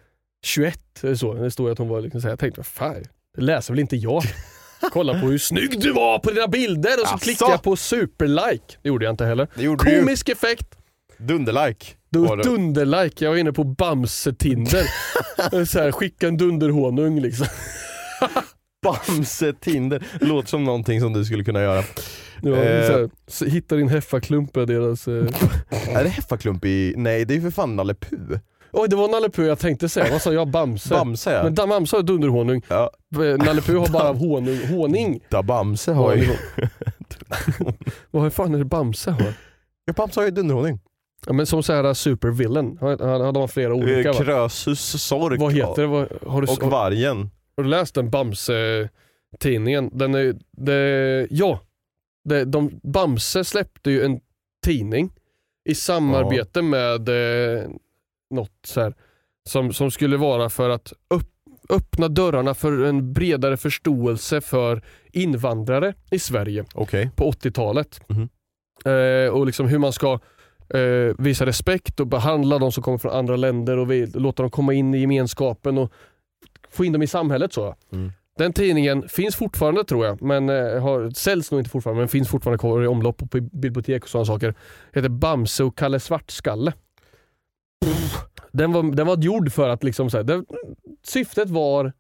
21. Eller så. Det ju att hon var liksom så här. Jag tänkte, vad fan, det läser väl inte jag. Kolla på hur snygg du var på dina bilder och så Asså? klickade jag på superlike. Det gjorde jag inte heller. Det gjorde du. Komisk effekt. Dunderlike. Du, dunderlike. Jag var inne på Bamse-Tinder. så här, skicka en dunderhonung liksom. Bamse Tinder. Låter som någonting som du skulle kunna göra. Ja, Eh. här, hitta din heffaklump är deras... Eh... Är det Heffaklump i... Nej det är ju för fan Nalle Puh. Oj, det var Nalle Puh jag tänkte säga. Vad sa jag? Bamse? Bamse ja. Men da- Bamse har dunderhonung. ja. Nalle Puh har bara honung. Honung. Da Bamse har ju... Vad fan är det Bamse har? Ja, Bamse har ju dunderhonung. Ja, men som såhär supervillain. Han, har flera olika va? Krösus Sork Vad heter det? Vad, har, du, och Vargen. har du läst den Bamse-tidningen? Den är, det, ja, det, de, Bamse släppte ju en tidning i samarbete med eh, något så här, som, som skulle vara för att upp, öppna dörrarna för en bredare förståelse för invandrare i Sverige Okej. på 80-talet. Mhm. Eh, och liksom hur man ska eh, visa respekt och behandla de som kommer från andra länder och vi, låta dem komma in i gemenskapen och få in dem i samhället. så. Mm. Den tidningen finns fortfarande tror jag, men eh, har, säljs nog inte fortfarande men finns fortfarande kvar i omlopp och på bibliotek och sådana saker. Heter Bamse och Kalle Svartskalle. Den var, den var gjord för att liksom så här, det, syftet var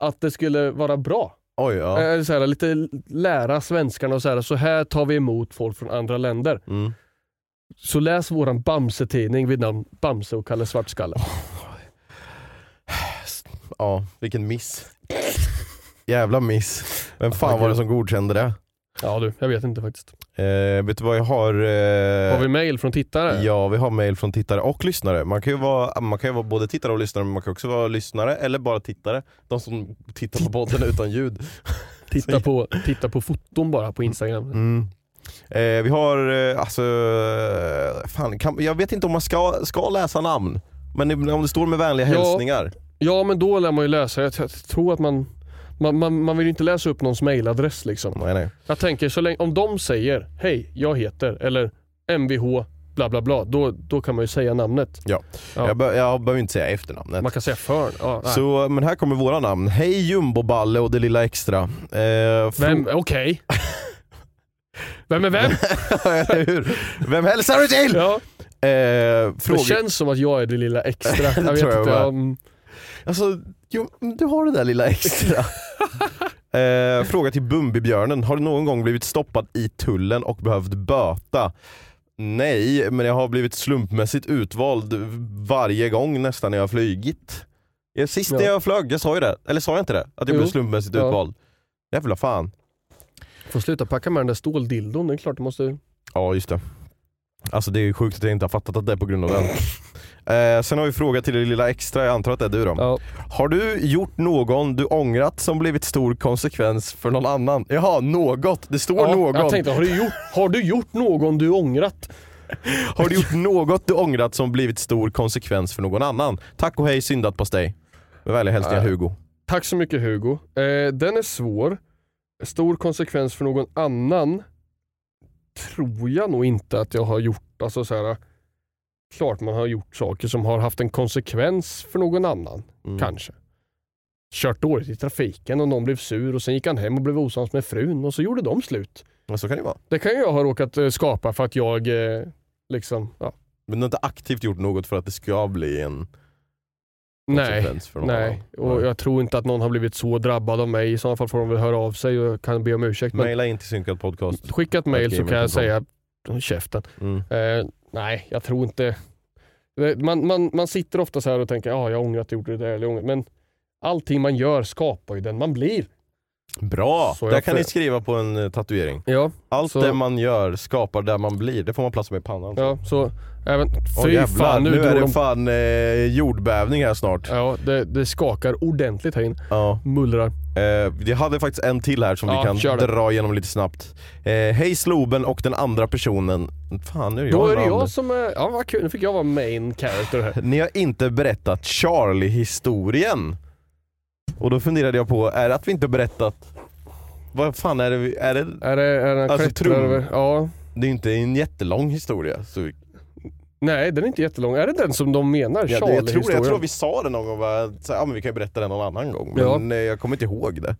att det skulle vara bra. Oj ja. Eh, Så här, lite lära svenskarna och så här, så här tar vi emot folk från andra länder. Mm. Så läs våran Bamse-tidning vid namn Bamse och Kalle Svartskalle. Ja, vilken miss. Jävla miss. Vem fan var det som godkände det? Ja du, jag vet inte faktiskt. Eh, vet du vad jag har? Eh, Har vi mail från tittare? Ja, vi har mail från tittare och lyssnare. Man kan ju vara, man kan vara både tittare och lyssnare, men man kan också vara lyssnare eller bara tittare. De som tittar på podden utan ljud. Titta, på, titta på foton bara på Instagram. Mm. Eh, vi har, eh, alltså, eh, fan, kan, jag vet inte om man ska, ska läsa namn. Men om det står med vänliga Ja. hälsningar. Ja men då lär man ju läsa, jag, jag tror att man man, man, man vill inte läsa upp någons mailadress liksom. Nej, nej. Jag tänker så länge, om de säger hej, jag heter eller mvh bla bla bla, då, då kan man ju säga namnet. Ja. Ja. Jag, be, jag behöver inte säga efternamnet. Man kan säga för. Ja, nej. Så, men här kommer våra namn. Hej Jumboballe och det lilla extra. Eh, Vem, okej. vem är vem? Eller hur? Vem hälsar du till? ja. Eh, Det fråga... känns som att jag är det lilla extra. Jag vet tror jag inte. med. om- Alltså, jo, du har det där lilla extra. eh, fråga till Bumbibjörnen. Har du någon gång blivit stoppad i tullen och behövt böta? Nej, men jag har blivit slumpmässigt utvald varje gång nästan när jag har flygit. Sist när Ja. jag flög, jag sa ju det. Eller sa jag inte det? Att jag Jo. blev slumpmässigt Ja. utvald. Jävla fan. Får sluta packa med den där ståldildon, det är klart du måste... Ja, just det. Alltså det är sjukt att jag inte har fattat att det är på grund av den. Eh, sen har vi fråga till det lilla extra, jag antar att det är du då. Ja. Har du gjort någon du ångrat som blivit stor konsekvens för någon annan? Jaha, något. Det står Ja, någon. Jag tänkte, har du, gjort, har du gjort någon du ångrat? Har du gjort något du ångrat som blivit stor konsekvens för någon annan? Tack och hej syndat på dig. Med vänliga hälsningar Nej. Hugo. Tack så mycket Hugo. Eh, den är svår. Stor konsekvens för någon annan tror jag nog inte att jag har gjort. Alltså så här, klart man har gjort saker som har haft en konsekvens för någon annan. Mm. Kanske. Kört dåligt i trafiken och någon blev sur och sen gick han hem och blev osams med frun och så gjorde de slut. Men så kan det vara. Det kan jag ha råkat eh, skapa för att jag eh, liksom, ja. Men du har inte aktivt gjort något för att det ska bli en Nej, för någon nej. Och jag tror inte att någon har blivit så drabbad av mig. I sådana fall får de väl höra av sig och kan be om ursäkt. Maila in till synkad podcast. skicka ett mail så kan jag säga, håll käften. Mm. Eh, nej, jag tror inte. Man, man, man sitter ofta så här och tänker, att ah, jag ångrar att jag gjorde det där. Eller ångrar. Men allting man gör skapar ju den man blir. Bra! Så Där jag kan ni skriva på en eh, tatuering. Ja, Allt Så- det man gör skapar där man blir. Det får man plats med i pannan. ja så även... Fy jävlar, fan, nu, nu är det de... fan eh, jordbävning här snart. Ja, det, det skakar ordentligt här inne. Ja. Mullrar. Eh, vi hade faktiskt en till här som Ja, vi kan dra igenom lite snabbt. Eh, Hej Sloben och den andra personen. Fan nu är det Då jag är det jag som är... Ja vad kul, nu fick jag vara main character här. Ni har inte berättat Charlie-historien. Och då funderade jag på, är det att vi inte har berättat vad fan är det? vi- Är det, Är det, är det en Alltså, klättrar trum. över? Ja. det är ju inte en jättelång historia. Så, ja, Nej, den är inte jättelång. Är det den som de menar? det, jag, tror, jag tror vi sa det någon gång, va? så, ja, men vi kan ju berätta det någon annan gång. Ja. Men eh, jag kommer inte ihåg det.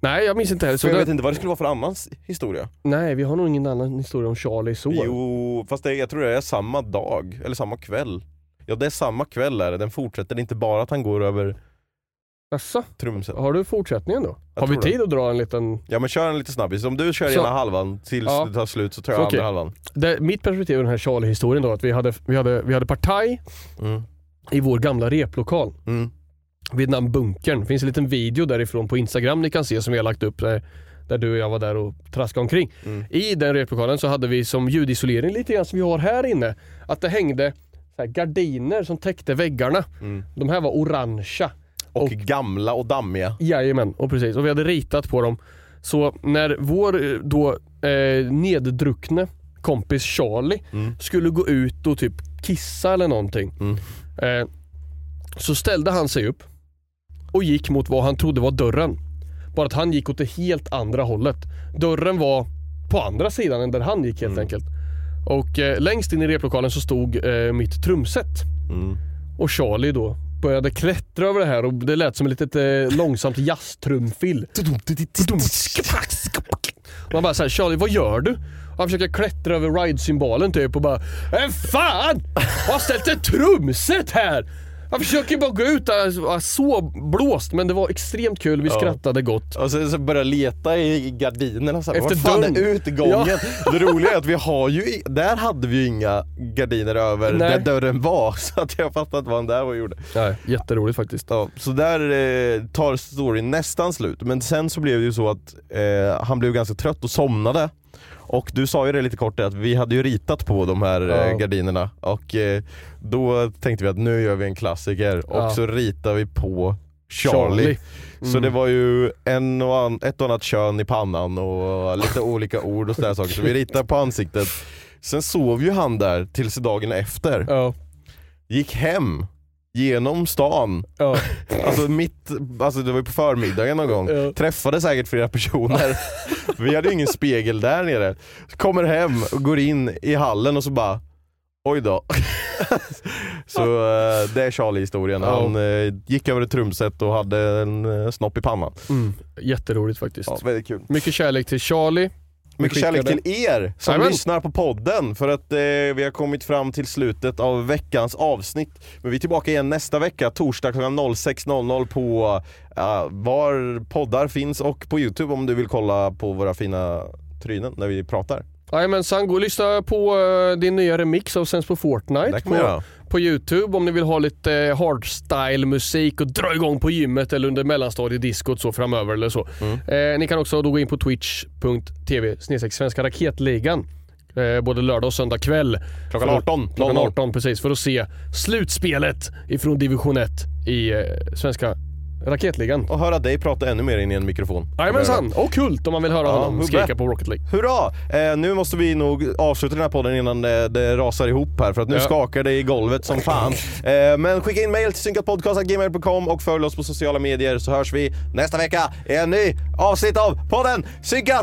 Nej, jag minns inte heller. Så Så jag det... vet inte vad det skulle vara för annans historia. Nej, vi har nog ingen annan historia om Charlie så. Jo, fast det, jag tror det är samma dag, eller samma kväll. Ja det är samma kväll är det, den fortsätter. Det är inte bara att han går över Asså, trumset. har du fortsättningen då? Jag har vi tror det. tid att dra en liten... Ja men kör en lite snabbis. Om du kör Så- ena halvan tills Ja. det tar slut så tar Så jag okej. andra halvan. Det, mitt perspektiv av den här Charlie-historien då, att vi hade, vi hade, vi hade partaj Mm. i vår gamla replokal. Mm. vid namn Bunkern. Det finns en liten video därifrån på Instagram ni kan se som vi har lagt upp där, där du och jag var där och traskade omkring. Mm. I den replokalen så hade vi som ljudisolering lite grann som vi har här inne. Att det hängde så gardiner som täckte väggarna. Mm. De här var orangea. Och, Och- gamla och dammiga. Jajamän, och precis. Och vi hade ritat på dem. Så när vår eh, då eh, neddruckne kompis Charlie Mm. skulle gå ut och typ kissa eller någonting. Mm. Eh, så ställde han sig upp och gick mot vad han trodde var dörren. Bara att han gick åt det helt andra hållet. Dörren var på andra sidan än där han gick helt Mm. enkelt. Och eh, längst in i replokalen så stod eh, mitt trumset. Mm. Och Charlie då började klättra över det här och det lät som ett litet eh, långsamt jazztrumfill. Man bara såhär, Charlie vad gör du? Han försöker klättra över ride-symbolen typ och bara äh, Fan! Jag har ställt ett trumset här! Jag försöker bara gå ut, jag var så blåst men det var extremt kul, vi Ja. skrattade gott. Och sen så börjar jag leta i gardinerna så här, Efter vad fan dörren. är utgången? Ja. Det roliga är att vi har ju, där hade vi ju inga gardiner över Nej. där dörren var så att jag fattar inte vad han där var och gjorde. Nej, jätteroligt faktiskt. Ja, så där eh, tar storyn nästan slut, men sen så blev det ju så att eh, han blev ganska trött och somnade. Och du sa ju det lite kort att vi hade ju ritat på de här eh, Ja. gardinerna och eh, då tänkte vi att nu gör vi en klassiker och Ja. så ritar vi på Charlie. Så Mm. det var ju en och an, ett och annat kön i pannan och lite olika ord och sådär saker. Så vi ritade på ansiktet. Sen sov ju han där tills dagen efter. Ja, Gick hem, genom stan, ja, Alltså mitt, alltså det var ju på förmiddagen någon gång. Ja. Träffade säkert flera personer. Vi hade ju ingen spegel där nere. Kommer hem och går in i hallen och så bara Oj då. så eh, det är Charlie-historien. Ja. Han eh, gick över ett trumset och hade en eh, snopp i pannan. mm. Jätteroligt faktiskt. Ja, väldigt kul. Mycket kärlek till Charlie. Mycket kärlek till er som Jajamän. lyssnar på podden för att eh, vi har kommit fram till slutet av veckans avsnitt. Men vi är tillbaka igen nästa vecka, torsdag klockan 06.00 på eh, var poddar finns och på Youtube om du vill kolla på våra fina trynen när vi pratar. Jajamensan, gå och lyssna på eh, din nya remix av Sens på Fortnite Det kan man göra. På, Youtube om ni vill ha lite eh, hardstyle musik och dra igång på gymmet eller under mellanstadiediskot så framöver eller så. Mm. Eh, ni kan också då gå in på twitch.tv Svenska Raketligan eh, både lördag och söndag kväll. Klockan För- 18. Klockan 00. 18 precis, för att se slutspelet ifrån division 1 i eh, Svenska Raketligan. Och höra dig prata ännu mer in i en mikrofon. Jajamensan, och Kult om man vill höra Ja, honom skrika på Rocket League. Hurra! Eh, nu måste vi nog avsluta den här podden innan det, det rasar ihop här för att nu Ja. skakar det i golvet som fan. Eh, men skicka in mail till synkatpodcast.gmail.com och följ oss på sociala medier så hörs vi nästa vecka i en ny avsnitt av podden Synkat!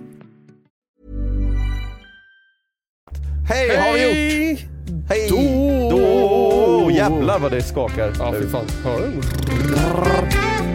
Hej har vi gjort! Hej! Då! Då! Jävlar vad det skakar. Ja, fy fan. Hör du?